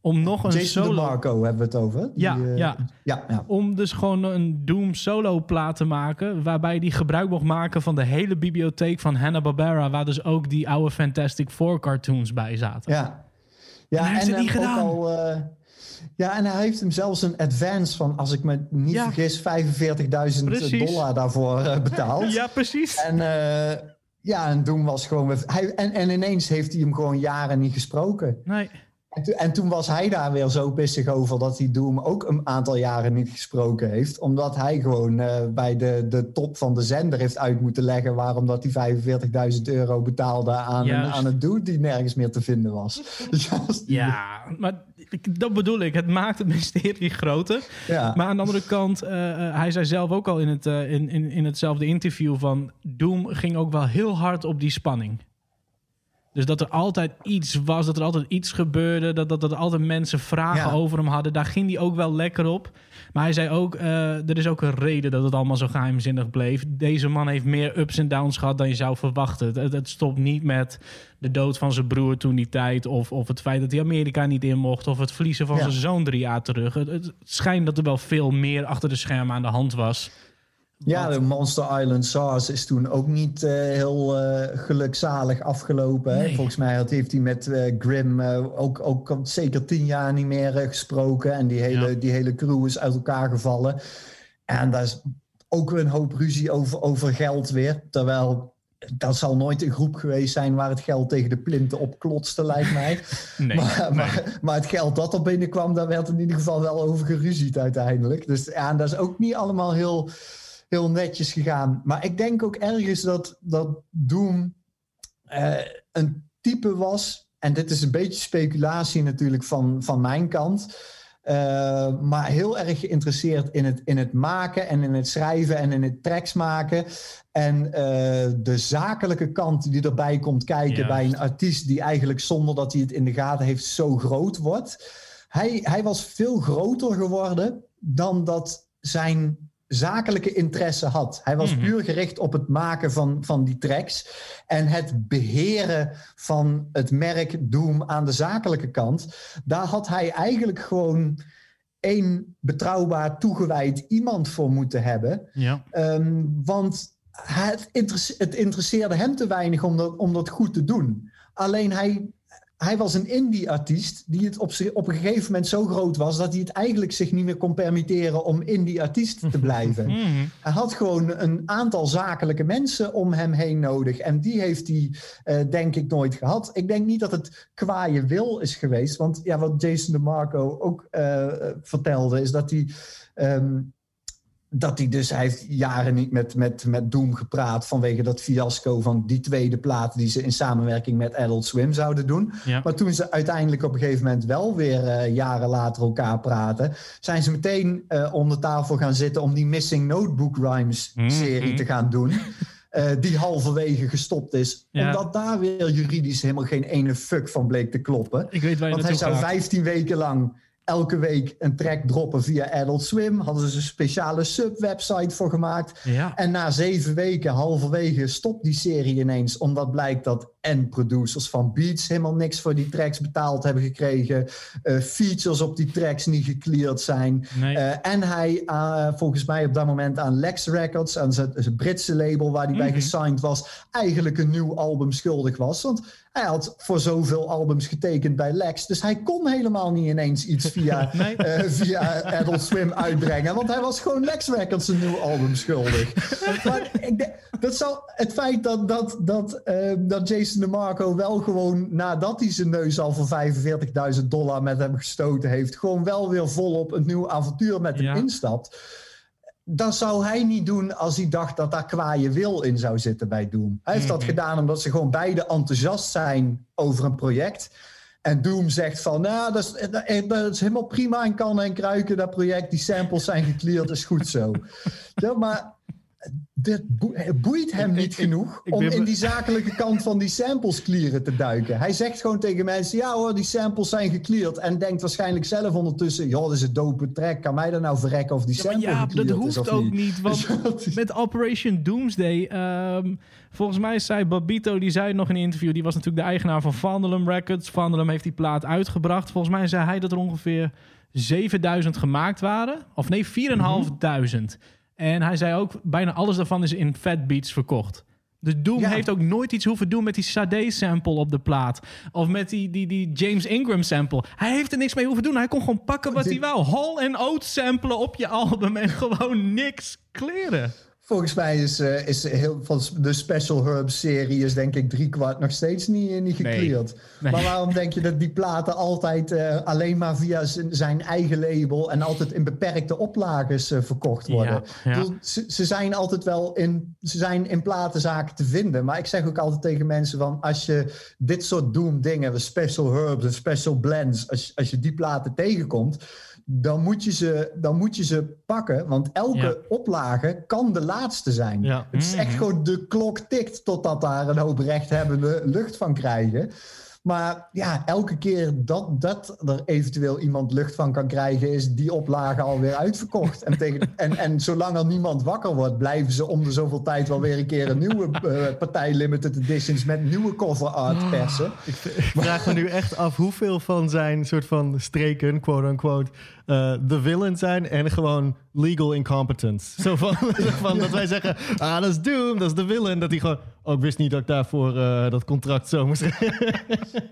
om nog een Jason solo... DeMarco hebben we het over. Die, Ja, eh, ja. ja, ja. Om dus gewoon een Doom solo plaat te maken. Waarbij hij gebruik mocht maken van de hele bibliotheek van Hanna-Barbera. Waar dus ook die oude Fantastic Four cartoons bij zaten. Ja, ja En hij heeft het niet gedaan. al, eh, ja, en hij heeft hem zelfs een advance van, als ik me niet Ja. vergis, 45.000 Precies. dollar daarvoor betaald. Ja, precies. En ja, en toen was gewoon. Hij, en, en ineens heeft hij hem gewoon jaren niet gesproken. Nee. En, to- en toen was hij daar weer zo pissig over dat hij Doom ook een aantal jaren niet gesproken heeft. Omdat hij gewoon eh, bij de, de top van de zender heeft uit moeten leggen waarom dat hij 45.000 euro betaalde aan, een, aan een dude die nergens meer te vinden was. Dus ja, maar dat bedoel ik. Het maakt het mysterie groter. ja. Maar aan de andere kant, eh, eh, hij zei zelf ook al in, het, in, in, in hetzelfde interview van... Doom ging ook wel heel hard op die spanning. Dus dat er altijd iets was, dat er altijd iets gebeurde... dat, dat, dat er altijd mensen vragen Ja. over hem hadden. Daar ging hij ook wel lekker op. Maar hij zei ook, eh, er is ook een reden dat het allemaal zo geheimzinnig bleef. Deze man heeft meer ups en downs gehad dan je zou verwachten. Het, het stopt niet met de dood van zijn broer toen die tijd... Of, of het feit dat hij Amerika niet in mocht... of het verliezen van Ja. zijn zoon drie jaar terug. Het, het schijnt dat er wel veel meer achter de schermen aan de hand was... Ja, de Monster Island SARS is toen ook niet uh, heel uh, gelukzalig afgelopen. Nee. Volgens mij had, heeft hij met uh, Grim ook, ook zeker tien jaar niet meer gesproken. En die hele, ja. die hele crew is uit elkaar gevallen. En daar is ook weer een hoop ruzie over, over geld weer. Terwijl dat zal nooit een groep geweest zijn waar het geld tegen de plinten op klotste, lijkt mij. nee, maar, nee. Maar, maar, het geld dat er binnenkwam, daar werd in ieder geval wel over geruzied uiteindelijk. Dus ja, dat is ook niet allemaal heel heel netjes gegaan. Maar ik denk ook ergens dat, dat Doom uh, een type was. En dit is een beetje speculatie natuurlijk van, van mijn kant. Uh, maar heel erg geïnteresseerd in het, in het maken en in het schrijven en in het tracks maken. En uh, de zakelijke kant die erbij komt kijken ja. bij een artiest die eigenlijk zonder dat hij het in de gaten heeft zo groot wordt. Hij, hij was veel groter geworden dan dat zijn zakelijke interesse had. Hij was puur gericht op het maken van, van die tracks. En het beheren van het merk Doom aan de zakelijke kant. Daar had hij eigenlijk gewoon één betrouwbaar toegewijd iemand voor moeten hebben. Ja. Um, want het, het, interesseerde hem te weinig om dat, om dat goed te doen. Alleen hij hij was een indie-artiest die het op, op een gegeven moment zo groot was dat hij het eigenlijk zich niet meer kon permitteren om indie-artiest te blijven. Mhm. hij had gewoon een aantal zakelijke mensen om hem heen nodig en die heeft hij uh, denk ik nooit gehad. Ik denk niet dat het kwaaie wil is geweest, want ja, wat Jason DeMarco ook uh, vertelde is dat hij. Um, dat hij dus, hij heeft jaren niet met, met, met Doom gepraat vanwege dat fiasco van die tweede plaat die ze in samenwerking met Adult Swim zouden doen. Ja. Maar toen ze uiteindelijk op een gegeven moment wel weer uh, jaren later elkaar praten, zijn ze meteen uh, om de tafel gaan zitten om die Missing Notebook Rhymes mm -hmm. serie te gaan doen. Uh, die halverwege gestopt is. Ja. Omdat daar weer juridisch helemaal geen ene fuck van bleek te kloppen. Ik weet waar je Want hij zou gaat. 15 weken lang elke week een track droppen via Adult Swim. Hadden ze een speciale sub-website voor gemaakt. Ja. En na zeven weken, halverwege, stopt die serie ineens. Omdat blijkt dat en producers van Beats helemaal niks voor die tracks betaald hebben gekregen. Uh, features op die tracks niet gecleared zijn. Nee. Uh, en hij uh, volgens mij op dat moment aan Lex Records, aan zijn, zijn Britse label waar hij mm -hmm. bij gesigned was, eigenlijk een nieuw album schuldig was. Want hij had voor zoveel albums getekend bij Lex. Dus hij kon helemaal niet ineens iets via, nee. uh, via Adult Swim uitbrengen. Want hij was gewoon Lex Records een nieuw album schuldig. maar ik denk, dat zal, het feit dat, dat, dat, uh, dat Jason DeMarco wel gewoon nadat hij zijn neus al voor 45.000 dollar met hem gestoten heeft... gewoon wel weer volop een nieuw avontuur met hem ja. instapt dat zou hij niet doen als hij dacht dat daar kwaaie wil in zou zitten bij Doom. Hij heeft dat Mhm. gedaan omdat ze gewoon beide enthousiast zijn over een project. En Doom zegt van, nou, dat is, dat is helemaal prima en kan en kruiken, dat project. Die samples zijn gecleared, is goed zo. ja, maar boe- het boeit hem niet ik- genoeg ik om in die zakelijke kant van die samples clearen te duiken. Hij zegt gewoon tegen mensen, ja hoor, die samples zijn gecleared. En denkt waarschijnlijk zelf ondertussen, joh, dat is een dope track. Kan mij dan nou verrekken of die Ja, sample ja, dat is hoeft of ook niet? niet. Want Dat met Operation Doomsday, ehm, volgens mij zei Babito, die zei het nog in een interview, die was natuurlijk de eigenaar van Vandalum Records. Vandalum heeft die plaat uitgebracht. Volgens mij zei hij dat er ongeveer 7000 gemaakt waren. Of nee, 4500. En hij zei ook, bijna alles daarvan is in Fat Beats verkocht. Dus Doom Ja. heeft ook nooit iets hoeven doen met die Sade-sample op de plaat. Of met die, die, die James Ingram-sample. Hij heeft er niks mee hoeven doen. Hij kon gewoon pakken wat Dit- hij wou. Hall en Oates samplen op je album en gewoon niks kleren. Volgens mij is, eh, is heel, van de Special Herbs serie is denk ik driekwart nog steeds niet, eh, niet gecleared. Nee. Maar waarom denk je dat die platen altijd eh, alleen maar via zijn eigen label en altijd in beperkte oplages verkocht worden? Ja, ja. Ik bedoel, Ze, ze zijn altijd wel in, ze zijn in platenzaken te vinden. Maar ik zeg ook altijd tegen mensen van als je dit soort doom dingen, Special Herbs en Special Blends, als, als je die platen tegenkomt, dan moet je ze, dan moet je ze pakken. Want elke Ja. oplage kan de laatste zijn. Ja. Het is echt Mhm. gewoon de klok tikt totdat daar een hoop rechthebbende lucht van krijgen. Maar ja, elke keer dat, dat er eventueel iemand lucht van kan krijgen, is die oplage alweer uitverkocht. En, tegen, en, en zolang er niemand wakker wordt, blijven ze om de zoveel tijd wel weer een keer een nieuwe eh, partij limited editions met nieuwe cover art persen. Ik vraag me nu echt af hoeveel van zijn soort van streken, quote-unquote, eh, de villain zijn en gewoon legal incompetence. Zo van, dat wij zeggen, ah, dat is Doom, dat is de villain. Dat hij gewoon, oh, ik wist niet dat ik daarvoor eh, dat contract zo moest.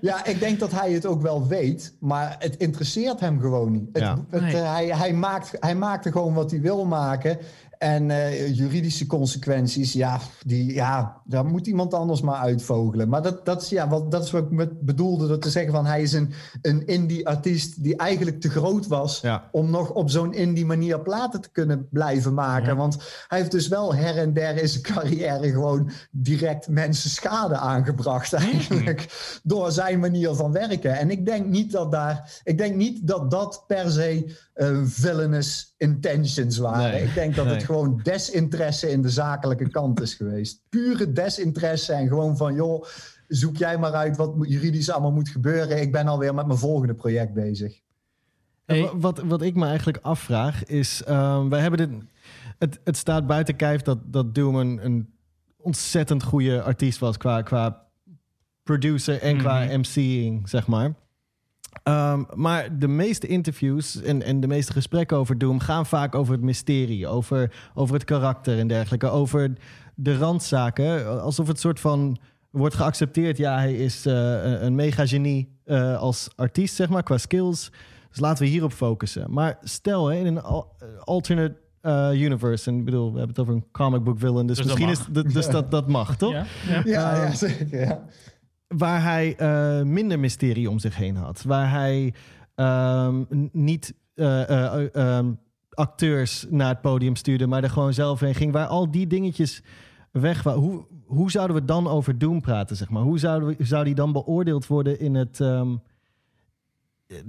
Ja, ik denk dat hij het ook wel weet, maar het interesseert hem gewoon niet. Het, Ja. het, Nee. eh, hij, hij, maakt, hij maakt er gewoon wat hij wil maken. En eh, juridische consequenties, ja, die, ja, daar moet iemand anders maar uitvogelen. Maar dat, dat, is, ja, wat, dat is wat ik met bedoelde door te zeggen van hij is een, een indie-artiest die eigenlijk te groot was Ja. om nog op zo'n indie manier platen te kunnen blijven maken. Ja. Want hij heeft dus wel her en der in zijn carrière gewoon direct mensen schade aangebracht eigenlijk. Door zijn manier van werken. En ik denk niet dat daar, ik denk niet dat dat per se eh, villainous intentions waren. Nee. Ik denk dat Nee. het gewoon desinteresse in de zakelijke kant is geweest. Pure desinteresse en gewoon van joh, zoek jij maar uit wat juridisch allemaal moet gebeuren. Ik ben alweer met mijn volgende project bezig. Hey. Wat, wat ik me eigenlijk afvraag is, ehm, wij hebben dit, het, het staat buiten kijf dat, dat Doom een, een ontzettend goede artiest was qua, qua producer en qua Mhm. MC'ing, zeg maar. Ehm, maar de meeste interviews en, en de meeste gesprekken over Doom gaan vaak over het mysterie, over, over het karakter en dergelijke, over de randzaken. Alsof het soort van wordt geaccepteerd. Ja, hij is eh, een- mega genie eh, als artiest, zeg maar, qua skills. Dus laten we hierop focussen. Maar stel, hè, in een al- alternate eh, universe, en ik bedoel, we hebben het over een comic book villain, dus, Dus misschien is dus dat, dat mag, toch? Ja? Ja. Ja, Ehm, ja zeker. Ja. Waar hij eh, minder mysterie om zich heen had. Waar hij ehm, niet eh, eh, eh, ehm, acteurs naar het podium stuurde, maar er gewoon zelf heen ging. Waar al die dingetjes weg waren. Hoe, hoe zouden we dan over Doom praten, zeg maar? Hoe zouden zou die dan beoordeeld worden in het... ehm,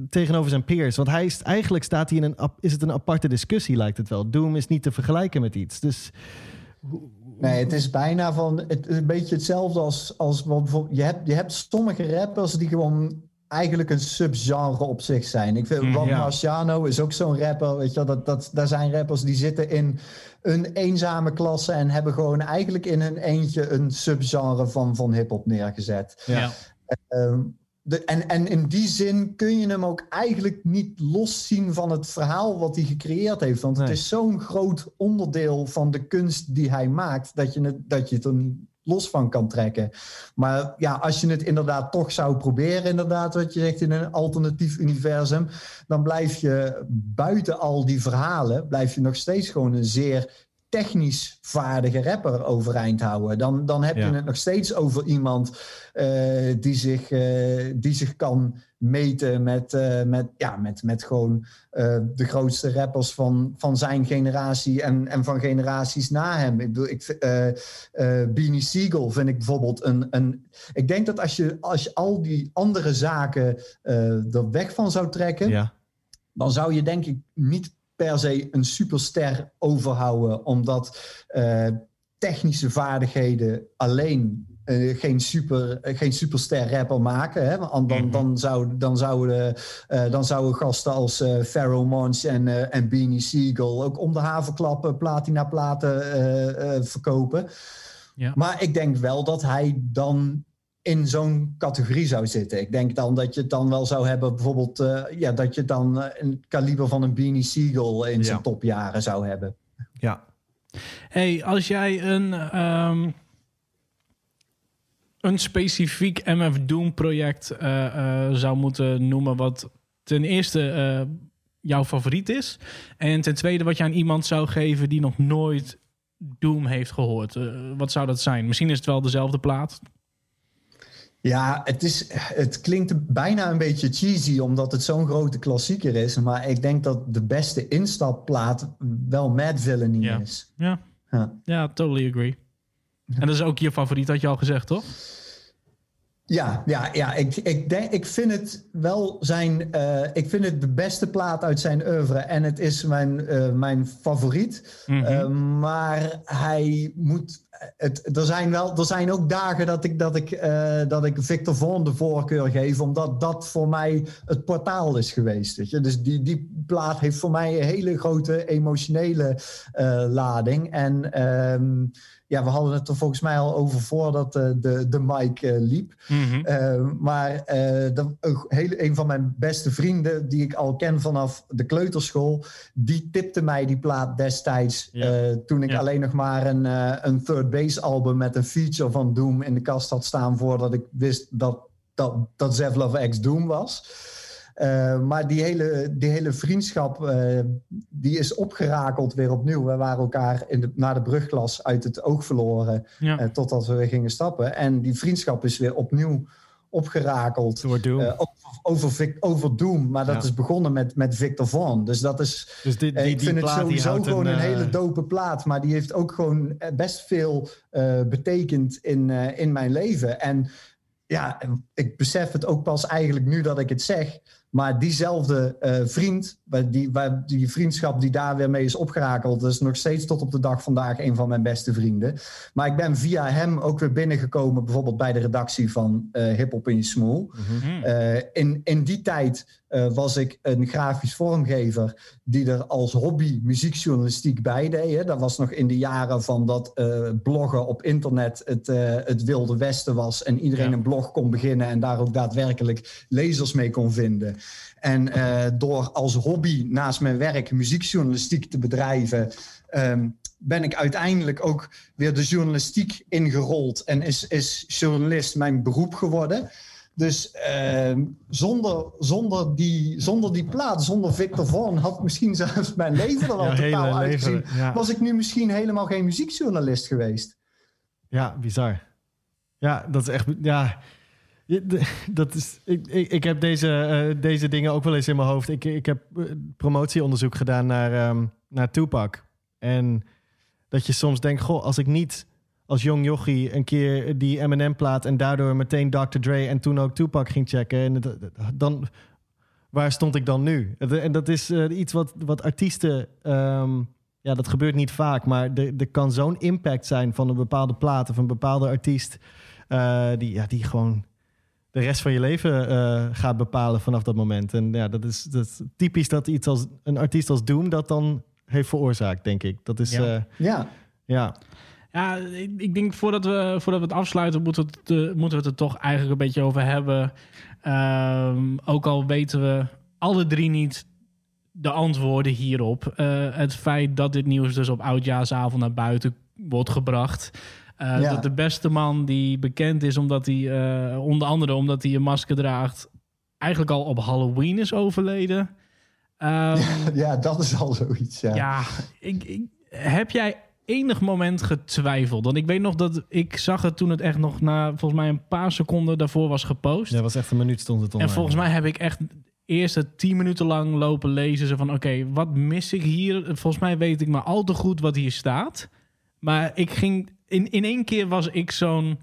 tegenover zijn peers. Want hij is, eigenlijk staat hij in een... Is het een aparte discussie, lijkt het wel. Doom is niet te vergelijken met iets. Dus Nee, het is bijna van het is een beetje hetzelfde als, als wat bijvoorbeeld. Je hebt, je hebt sommige rappers die gewoon eigenlijk een subgenre op zich zijn. Ik vind Mm, Juan ja. Marciano is ook zo'n rapper. Weet je, wel, dat, dat, daar zijn rappers die zitten in een eenzame klasse en hebben gewoon eigenlijk in hun eentje een subgenre van, van hip-hop neergezet. Ja. Ja. De, en, en in die zin kun je hem ook eigenlijk niet loszien van het verhaal wat hij gecreëerd heeft. Want Nee. het is zo'n groot onderdeel van de kunst die hij maakt, dat je het, dat je het er niet los van kan trekken. Maar ja, als je het inderdaad toch zou proberen, inderdaad, wat je zegt in een alternatief universum, dan blijf je buiten al die verhalen, blijf je nog steeds gewoon een zeer technisch vaardige rapper overeind houden. Dan, dan heb Ja. je het nog steeds over iemand eh, die, zich, eh, die zich kan meten met, eh, met, ja, met, met gewoon de grootste rappers van, van zijn generatie en, en van generaties na hem. Ik bedoel, ik, Beanie Siegel vind ik bijvoorbeeld een... een ik denk dat als je, als je al die andere zaken er weg van zou trekken ja. dan zou je denk ik niet per se een superster overhouden, omdat eh, technische vaardigheden alleen eh, geen, super, eh, geen superster rapper maken. Hè? Want dan, Mhm. dan, zou, dan, zouden, dan zouden gasten als eh Pharoah Monch en, en Beanie Siegel ook om de havenklappen platina platen verkopen. Ja. Maar ik denk wel dat hij dan in zo'n categorie zou zitten. Ik denk dan dat je het dan wel zou hebben, bijvoorbeeld, eh, ja, dat je dan eh, een kaliber van een Beanie Siegel in zijn Ja. topjaren zou hebben. ja. Hey, als jij een, ehm, een specifiek MF Doom project eh, zou moeten noemen, wat ten eerste jouw favoriet is, en ten tweede wat je aan iemand zou geven die nog nooit Doom heeft gehoord, eh, wat zou dat zijn? Misschien is het wel dezelfde plaat. Ja, het, is, het klinkt bijna een beetje cheesy omdat het zo'n grote klassieker is. Maar ik denk dat de beste instapplaat wel Mad Villainy Ja. is. Ja, Ja. ja totally agree. En dat is ook je favoriet, had je al gezegd, toch? Ja, ja, ja ik, ik, denk, ik vind het wel zijn. eh, ik vind het de beste plaat uit zijn oeuvre. En het is mijn, eh, mijn favoriet. Mhm. Eh, maar hij moet. Het, er, zijn wel, er zijn ook dagen dat ik, dat, ik, eh, dat ik Victor Von de voorkeur geef, omdat dat voor mij het portaal is geweest. Weet je? Dus die, die plaat heeft voor mij een hele grote emotionele eh, lading. En ehm, ja, we hadden het er volgens mij al over voordat uh, de, de mic uh, liep. Mhm. Uh, maar de, een, hele, een van mijn beste vrienden, die ik al ken vanaf de kleuterschool, die tipte mij die plaat destijds. Ja. toen ik Ja. alleen nog maar een, een third bass album met een feature van Doom in de kast had staan voordat ik wist dat, dat, dat Zev X Doom was. Uh, maar die hele, die hele vriendschap uh, die is opgerakeld weer opnieuw. We waren elkaar in de, na de brugklas uit het oog verloren Ja. uh, totdat we weer gingen stappen. En die vriendschap is weer opnieuw opgerakeld. Door Doom. Over, over, over Doom, maar dat Ja. is begonnen met, met Victor Vaughn. Dus dat is, dus die, die, eh, ik die vind het sowieso gewoon een, eh, hele dope plaat. Maar die heeft ook gewoon eh, best veel eh, betekend in, eh, in mijn leven. En ja, ik besef het ook pas eigenlijk nu dat ik het zeg. Maar diezelfde eh, vriend, waar die, waar die vriendschap die daar weer mee is opgerakeld, is nog steeds tot op de dag vandaag een van mijn beste vrienden. Maar ik ben via hem ook weer binnengekomen, bijvoorbeeld bij de redactie van eh Hip Hop in je Smoel. Mhm. Eh, in, in die tijd eh, was ik een grafisch vormgever die er als hobby muziekjournalistiek bij deed. Hè. Dat was nog in de jaren van dat eh, bloggen op internet het, eh, het wilde westen was en iedereen Ja. een blog kon beginnen en daar ook daadwerkelijk lezers mee kon vinden. En door als hobby naast mijn werk muziekjournalistiek te bedrijven, ehm, ben ik uiteindelijk ook weer de journalistiek ingerold en is, is journalist mijn beroep geworden. Dus ehm, zonder, zonder, die, zonder die plaat, zonder Victor Vaughn, had misschien zelfs mijn leven er al totaal uitgezien. leven. Ja. Was ik nu misschien helemaal geen muziekjournalist geweest? Ja, bizar. Ja, dat is echt. Ja, dat is. Ik, ik, ik heb deze, eh, deze dingen ook wel eens in mijn hoofd. Ik, ik heb eh, promotieonderzoek gedaan naar, ehm, naar Tupac. En dat je soms denkt: goh, als ik niet als jong jochie een keer die Eminem-plaat en daardoor meteen Dr. Dre en toen ook Tupac ging checken, en het- dan. Waar stond ik dan nu? En dat is eh, iets wat, wat artiesten. ehm, ja, dat gebeurt niet vaak, maar er, er kan zo'n impact zijn van een bepaalde plaat of een bepaalde artiest. eh, die, ja, die gewoon de rest van je leven eh, gaat bepalen vanaf dat moment. En ja, dat is, dat is typisch dat iets als een artiest als Doom dat dan heeft veroorzaakt, denk ik. Dat is. Ja, ja. Ja, ik, ik denk voordat we, voordat we het afsluiten, moeten we het, eh, moeten we het er toch eigenlijk een beetje over hebben. Ehm, ook al weten we alle drie niet de antwoorden hierop. Eh, het feit dat dit nieuws dus op oudjaarsavond naar buiten wordt gebracht. Eh, Ja. Dat de beste man die bekend is omdat hij, onder andere omdat hij een masker draagt, eigenlijk al op Halloween is overleden. Ehm, ja, dat is al zoiets. Ja. ja, ik, ik, heb jij enig moment getwijfeld? Want ik weet nog dat ik zag het toen het echt nog na volgens mij een paar seconden daarvoor was gepost. dat was echt een minuut stond het en online. volgens mij heb ik echt eerst tien minuten lang lopen lezen. Zo van, oké, wat mis ik hier? Volgens mij weet ik maar al te goed wat hier staat. Maar ik ging... In, in één keer was ik zo'n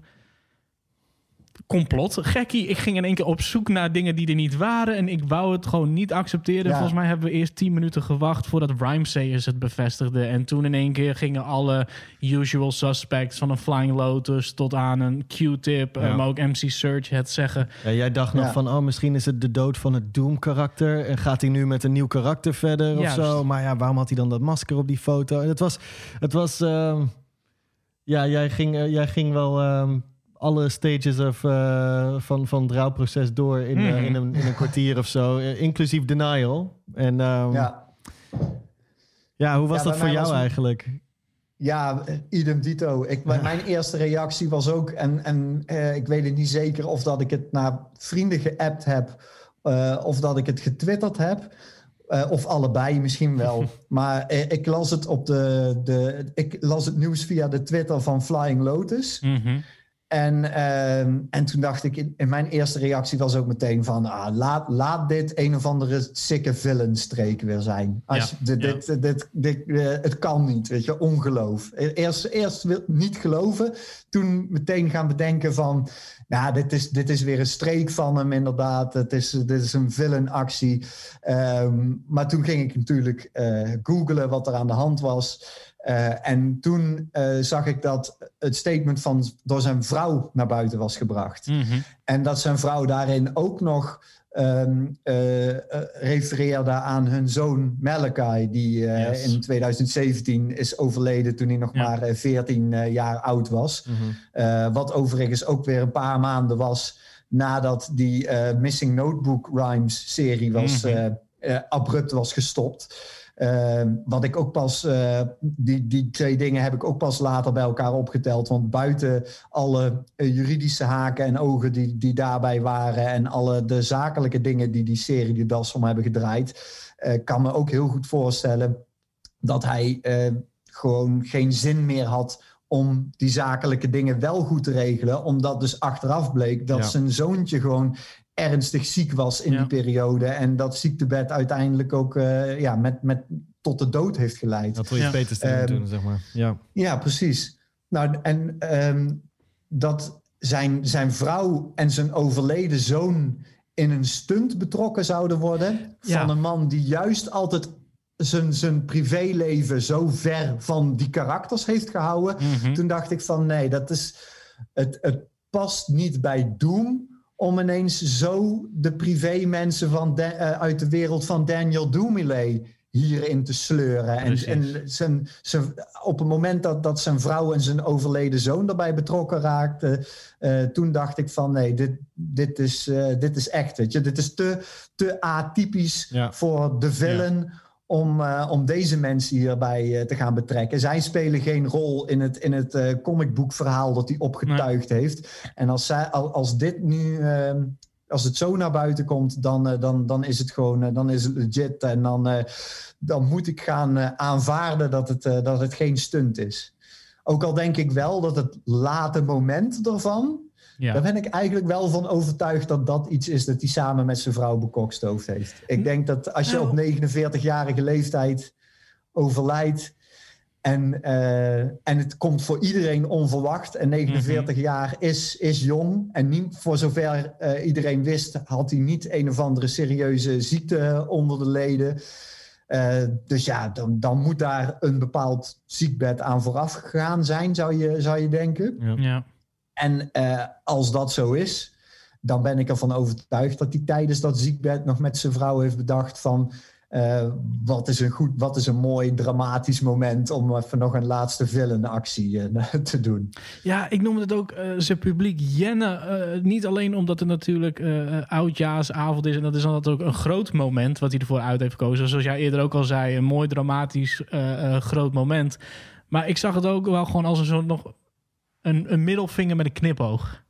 complot. Gekkie, ik ging in één keer op zoek naar dingen die er niet waren. En ik wou het gewoon niet accepteren. Ja. Volgens mij hebben we eerst tien minuten gewacht voordat Rhymesayers het bevestigde. En toen in één keer gingen alle usual suspects... van een Flying Lotus tot aan een Q-tip... Ja. maar ook MC Search het zeggen. Ja, jij dacht nog van, oh, misschien is het de dood van het Doom-karakter. En gaat hij nu met een nieuw karakter verder of zo? Maar ja, waarom had hij dan dat masker op die foto? En het was, het was ehm, ja, jij ging, eh, jij ging wel ehm, alle stages of, eh, van, van het rouwproces door in, eh, Mhm. in, een, in een kwartier of zo. eh, inclusief denial. En ehm, ja. Ja. hoe was Ja, dat voor jou eigenlijk? Ja, idem dito. Ik, Mijn eerste reactie was ook, en, en eh, ik weet het niet zeker of dat ik het naar vrienden geappt heb eh, of dat ik het getwitterd heb. Eh, of allebei misschien wel. maar ik las het op de, de. Ik las het nieuws via de Twitter van Flying Lotus. En, ehm, en toen dacht ik, in, in mijn eerste reactie was ook meteen van... Ah, laat, laat dit een of andere sikke villain-streek weer zijn. Als, Ja, dit, ja. dit, dit, dit, eh, het kan niet, weet je, ongeloof. Eerst, eerst wil- niet geloven, toen meteen gaan bedenken van... Nou, dit is, dit is weer een streek van hem inderdaad. Het is, dit is een villain-actie. Ehm, maar toen ging ik natuurlijk eh googlen wat er aan de hand was... Eh, en toen eh, zag ik dat het statement van door zijn vrouw naar buiten was gebracht. Mhm. En dat zijn vrouw daarin ook nog ehm, eh, refereerde aan hun zoon Malachi, die Yes. in 2017 is overleden toen hij nog Ja. maar eh, 14 eh, jaar oud was. Eh, wat overigens ook weer een paar maanden was nadat die Missing Notebook Rhymes serie was, Mhm. abrupt was gestopt. Eh, wat ik ook pas, eh, die, die twee dingen heb ik ook pas later bij elkaar opgeteld. Want buiten alle eh, juridische haken en ogen die, die daarbij waren. en alle de zakelijke dingen die die serie die das om hebben gedraaid. eh, kan me ook heel goed voorstellen dat hij gewoon geen zin meer had om die zakelijke dingen wel goed te regelen. Omdat dus achteraf bleek dat Ja. zijn zoontje gewoon ernstig ziek was in Ja. die periode. En dat ziektebed uiteindelijk ook eh, ja, met, met tot de dood heeft geleid. Dat wil je Ja. beters te doen, Ehm, zeg maar. Ja. Ja, precies. Nou, en ehm, dat zijn, zijn vrouw en zijn overleden zoon in een stunt betrokken zouden worden. Ja. Van een man die juist altijd zijn, zijn privéleven zo ver van die karakters heeft gehouden. Mhm. Toen dacht ik van nee, dat is, het, het past niet bij Doom om ineens zo de privé-mensen van eh, uit de wereld van Daniel Doomiley hierin te sleuren. En, en zijn, zijn, op het moment dat, dat zijn vrouw en zijn overleden zoon daarbij betrokken raakten, eh, toen dacht ik van nee, dit, dit, is, eh, dit is echt. Weet je? Dit is te, te atypisch Ja. voor de villain om, eh, om deze mensen hierbij eh, te gaan betrekken. Zij spelen geen rol in het, in het eh, comicboekverhaal dat hij opgetuigd heeft. En als, zij, al- als dit nu, ehm, als het zo naar buiten komt, dan, dan, dan is het gewoon, dan is het legit. En dan, dan moet ik gaan aanvaarden dat het, dat het geen stunt is. Ook al denk ik wel dat het late moment ervan, Ja. daar ben ik eigenlijk wel van overtuigd dat dat iets is dat hij samen met zijn vrouw bekokstoofd heeft. Ik denk dat als je Nou. op 49-jarige leeftijd overlijdt en, eh, en het komt voor iedereen onverwacht en 49 jaar is, is jong en niet, voor zover eh, iedereen wist had hij niet een of andere serieuze ziekte onder de leden. Eh, dus ja, dan, dan moet daar een bepaald ziekbed aan vooraf gegaan zijn, zou je, zou je denken. Ja. Ja. En eh, als dat zo is, dan ben ik ervan overtuigd dat hij tijdens dat ziekbed nog met zijn vrouw heeft bedacht van eh, wat, is een goed, wat is een mooi dramatisch moment om even nog een laatste villainactie eh, te doen. Ja, ik noem het ook zijn publiek jennen. eh, niet alleen omdat het natuurlijk oudjaarsavond is. En dat is dan ook een groot moment wat hij ervoor uit heeft gekozen. Zoals jij eerder ook al zei, een mooi dramatisch groot moment. Maar ik zag het ook wel gewoon als een soort nog een, een middelvinger met een knipoog.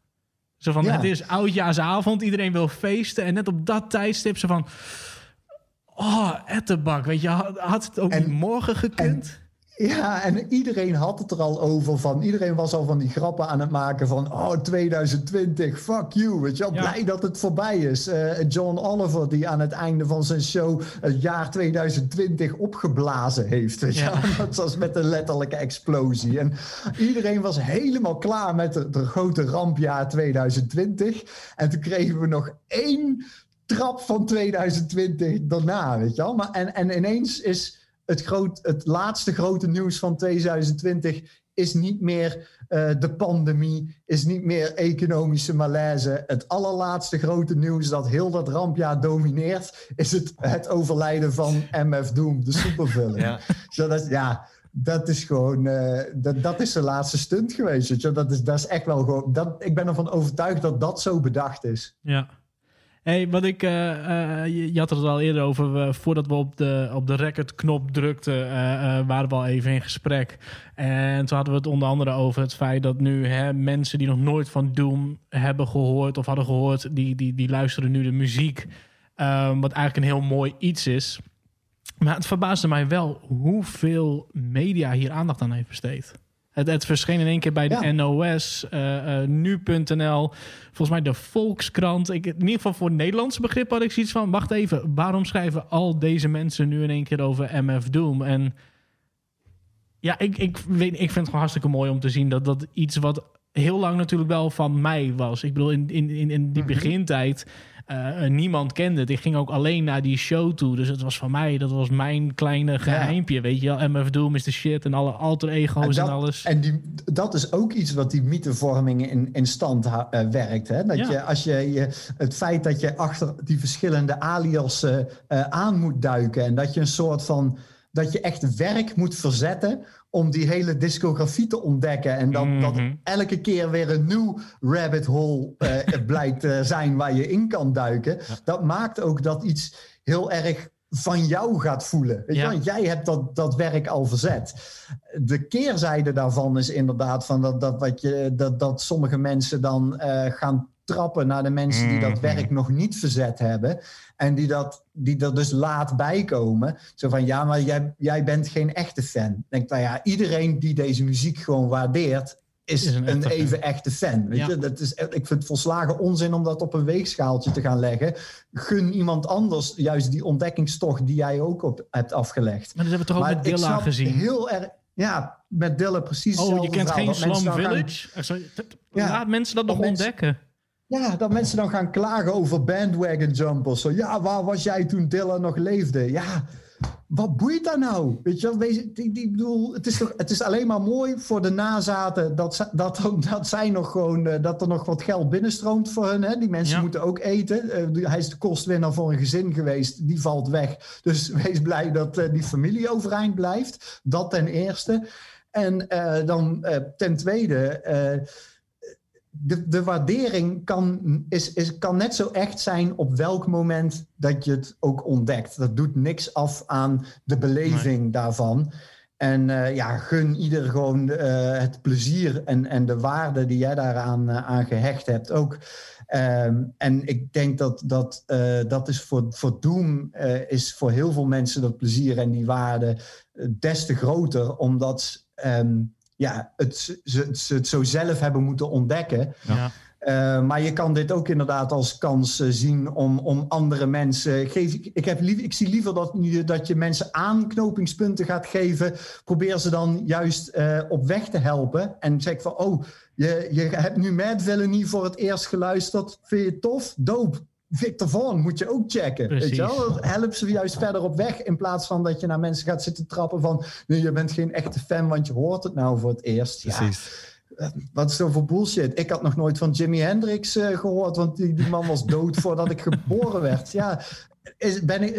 Zo van, Ja. het is oudjaarsavond, iedereen wil feesten. En net op dat tijdstip ze van... Oh, ettenbak, weet je, had, het ook En- niet morgen gekund? Ja, en iedereen had het er al over van. Iedereen was al van die grappen aan het maken van. Oh, 2020, fuck you. Weet je wel, Ja. blij dat het voorbij is. Eh, John Oliver, die aan het einde van zijn show het jaar 2020 opgeblazen heeft. Weet je Ja. Dat was met een letterlijke explosie. En iedereen was helemaal klaar met het grote rampjaar 2020. En toen kregen we nog één trap van 2020 daarna, weet je wel. Maar, en, en ineens is het, groot, het laatste grote nieuws van 2020 is niet meer eh, de pandemie, is niet meer economische malaise. Het allerlaatste grote nieuws dat heel dat rampjaar domineert, is het, het overlijden van MF Doom, de supervillain. Ja. Zo dat, ja, dat is gewoon, eh, dat, dat is zijn laatste stunt geweest. Weet je? Dat, is, dat is echt wel gewoon, dat, ik ben ervan overtuigd dat dat zo bedacht is. Ja. Hey, wat ik, eh, eh, je, had het al eerder over, voordat we op de, op de recordknop drukten, eh, waren we al even in gesprek. En toen hadden we het onder andere over het feit dat nu hè, mensen die nog nooit van Doom hebben gehoord of hadden gehoord, die, die, die luisteren nu de muziek. Ehm, wat eigenlijk een heel mooi iets is. Maar het verbaasde mij wel hoeveel media hier aandacht aan heeft besteed. Het, het verscheen in één keer bij de Ja. NOS, eh, eh, nu.nl, volgens mij de Volkskrant. Ik, in ieder geval voor Nederlandse begrip had ik zoiets van... wacht even, waarom schrijven al deze mensen nu in één keer over MF Doom? En ja, ik, ik, weet, ik vind het gewoon hartstikke mooi om te zien... dat dat iets wat heel lang natuurlijk wel van mij was. Ik bedoel, in, in, in, in die Mhm. begintijd, eh, niemand kende het. Ik ging ook alleen naar die show toe. Dus het was van mij, dat was mijn kleine geheimpje. Weet je wel, MF Doom is de shit en alle alter ego's en, dat, alles. En die, dat is ook iets wat die mythevorming in, in stand eh, werkt. Hè? Dat Ja. je, als je, je het feit dat je achter die verschillende aliasen eh, aan moet duiken en dat je een soort van dat je echt werk moet verzetten om die hele discografie te ontdekken. En dat, dat Mhm. elke keer weer een nieuw rabbit hole eh, blijkt te zijn waar je in kan duiken. Dat maakt ook dat iets heel erg van jou gaat voelen. Ja. Want jij hebt dat, dat werk al verzet. De keerzijde daarvan is inderdaad van dat, dat, wat je, dat, dat sommige mensen dan eh, gaan trappen naar de mensen die dat Mhm. werk nog niet verzet hebben. En die, dat, die er dus laat bijkomen. Zo van, ja, maar jij, jij bent geen echte fan. Denk, nou ja, iedereen die deze muziek gewoon waardeert... is, Is een een, echte fan. even echte fan. Weet Ja. je? Dat is, ik vind het volslagen onzin om dat op een weegschaaltje te gaan leggen. Gun iemand anders juist die ontdekkingstocht die jij ook op hebt afgelegd. Maar dat hebben we toch ook Maar met ik Dilla gezien. Heel erg, ja, met Dilla precies Oh, je kent verhaal. geen Dat Slum gaan- Village? Sorry, Ja. Laat mensen dat Dat nog mensen- ontdekken. Ja, dat mensen dan gaan klagen over bandwagon jumpers. Zo, ja, waar was jij toen Dylan nog leefde? Ja, wat boeit dat nou? Weet je wel, wees, die, die, bedoel, het, is toch, het is alleen maar mooi voor de nazaten dat, dat, dat, zij nog gewoon, eh, dat er nog wat geld binnenstroomt voor hun. Hè? Die mensen Ja. moeten ook eten. Eh, hij is de kostwinnaar voor een gezin geweest, die valt weg. Dus wees blij dat eh, die familie overeind blijft. Dat ten eerste. En dan ten tweede. De, de waardering kan, is, is, kan net zo echt zijn op welk moment dat je het ook ontdekt. Dat doet niks af aan de beleving daarvan. En eh, ja, gun ieder gewoon eh, het plezier en, en de waarde die jij daaraan eh, aan gehecht hebt ook. Ehm, en ik denk dat dat, dat is voor, voor Doom is voor heel veel mensen dat plezier en die waarde des te groter, omdat ehm, ja, het, ze, ze het zo zelf hebben moeten ontdekken. Ja. Uh, maar je kan dit ook inderdaad als kans uh, zien om, om andere mensen. Geef, ik, heb lief, ik zie liever dat, nu, dat je mensen aanknopingspunten gaat geven. Probeer ze dan juist uh, op weg te helpen. En zeg van: Oh, je, je hebt nu Mad Villainy voor het eerst geluisterd. Vind je het tof? Doop. Victor Vaughn moet je ook checken. Precies. Weet je wel? Help ze juist verder op weg. In plaats van dat je naar mensen gaat zitten trappen van. Nee, je bent geen echte fan, want je hoort het nou voor het eerst. Precies. Ja, wat is dat voor bullshit? Ik had nog nooit van Jimi Hendrix uh, gehoord, want die, die, man was dood voordat ik geboren werd. Ja, is, ben ik,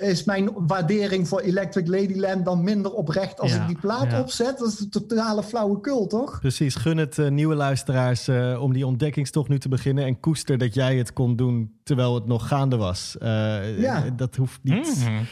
uh, is mijn waardering voor Electric Ladyland dan minder oprecht als Ja, ik die plaat ja. opzet? Dat is een totale flauwekul, toch? Precies, gun het uh, nieuwe luisteraars uh, om die ontdekkingstocht nu te beginnen en koester dat jij het kon doen terwijl het nog gaande was. Uh, ja. Dat hoeft niet Mhm.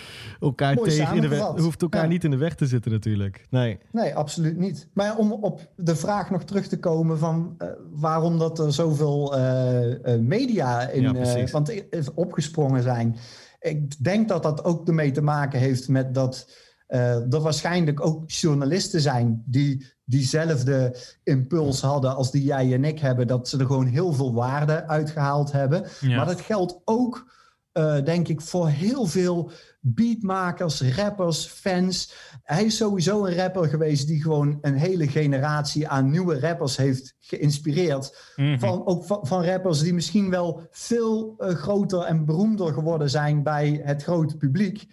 elkaar, Mooi tegen in de weg, samengevat. hoeft elkaar Ja. niet in de weg te zitten natuurlijk. Nee. Nee, absoluut niet. Maar om op de vraag nog terug te komen van uh, waarom dat er zoveel uh, media in uh, want, opgesprongen zijn. Ik denk dat dat ook ermee te maken heeft met dat uh, er waarschijnlijk ook journalisten zijn die diezelfde impuls hadden als die jij en ik hebben. Dat ze er gewoon heel veel waarde uitgehaald hebben. Ja. Maar dat geldt ook, uh, denk ik, voor heel veel beatmakers, rappers, fans. Hij is sowieso een rapper geweest die gewoon een hele generatie aan nieuwe rappers heeft geïnspireerd. Mhm. Van, ook van, van rappers die misschien wel veel uh, groter en beroemder geworden zijn bij het grote publiek.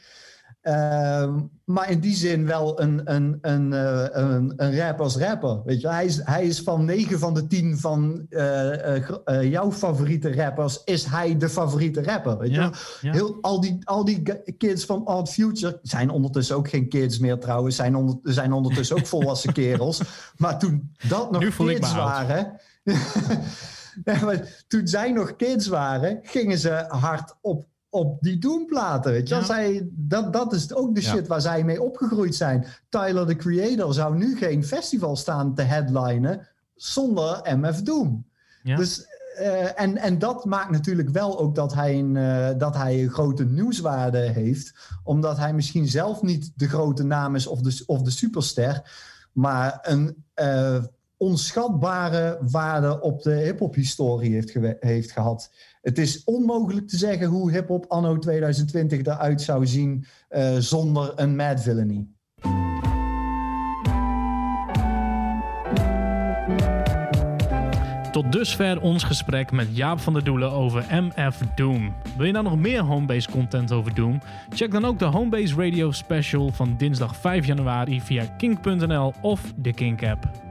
Uh, maar in die zin wel een, een, een, uh, een, een rapper als rapper. Weet je? Hij, is, hij is van 9 van de 10 van uh, jouw favoriete rappers, is hij de favoriete rapper. Weet je? ja. Heel, al, die, al die kids van Odd Future zijn ondertussen ook geen kids meer trouwens, zijn, onder, zijn ondertussen ook volwassen kerels. Maar toen dat nog kids waren. Ja, maar toen zij nog kids waren, gingen ze hard op, op die. Weet je? Ja. Zij, dat, dat is ook de Ja. shit waar zij mee opgegroeid zijn. Tyler, the Creator, zou nu geen festival staan te headlinen zonder MF Doom. Ja. Dus, eh, en, en dat maakt natuurlijk wel ook dat hij, een, eh, dat hij een grote nieuwswaarde heeft. Omdat hij misschien zelf niet de grote naam is of de, of de superster. Maar een eh, onschatbare waarde op de hip-hop-historie heeft, heeft gehad het is onmogelijk te zeggen hoe hip-hop anno 2020 eruit zou zien eh, zonder een mad villainy. Tot dusver ons gesprek met Jaap van der Doelen over MF Doom. Wil je nou nog meer homebase content over Doom? Check dan ook de Homebase Radio Special van dinsdag 5 januari via kink.nl of de Kink app.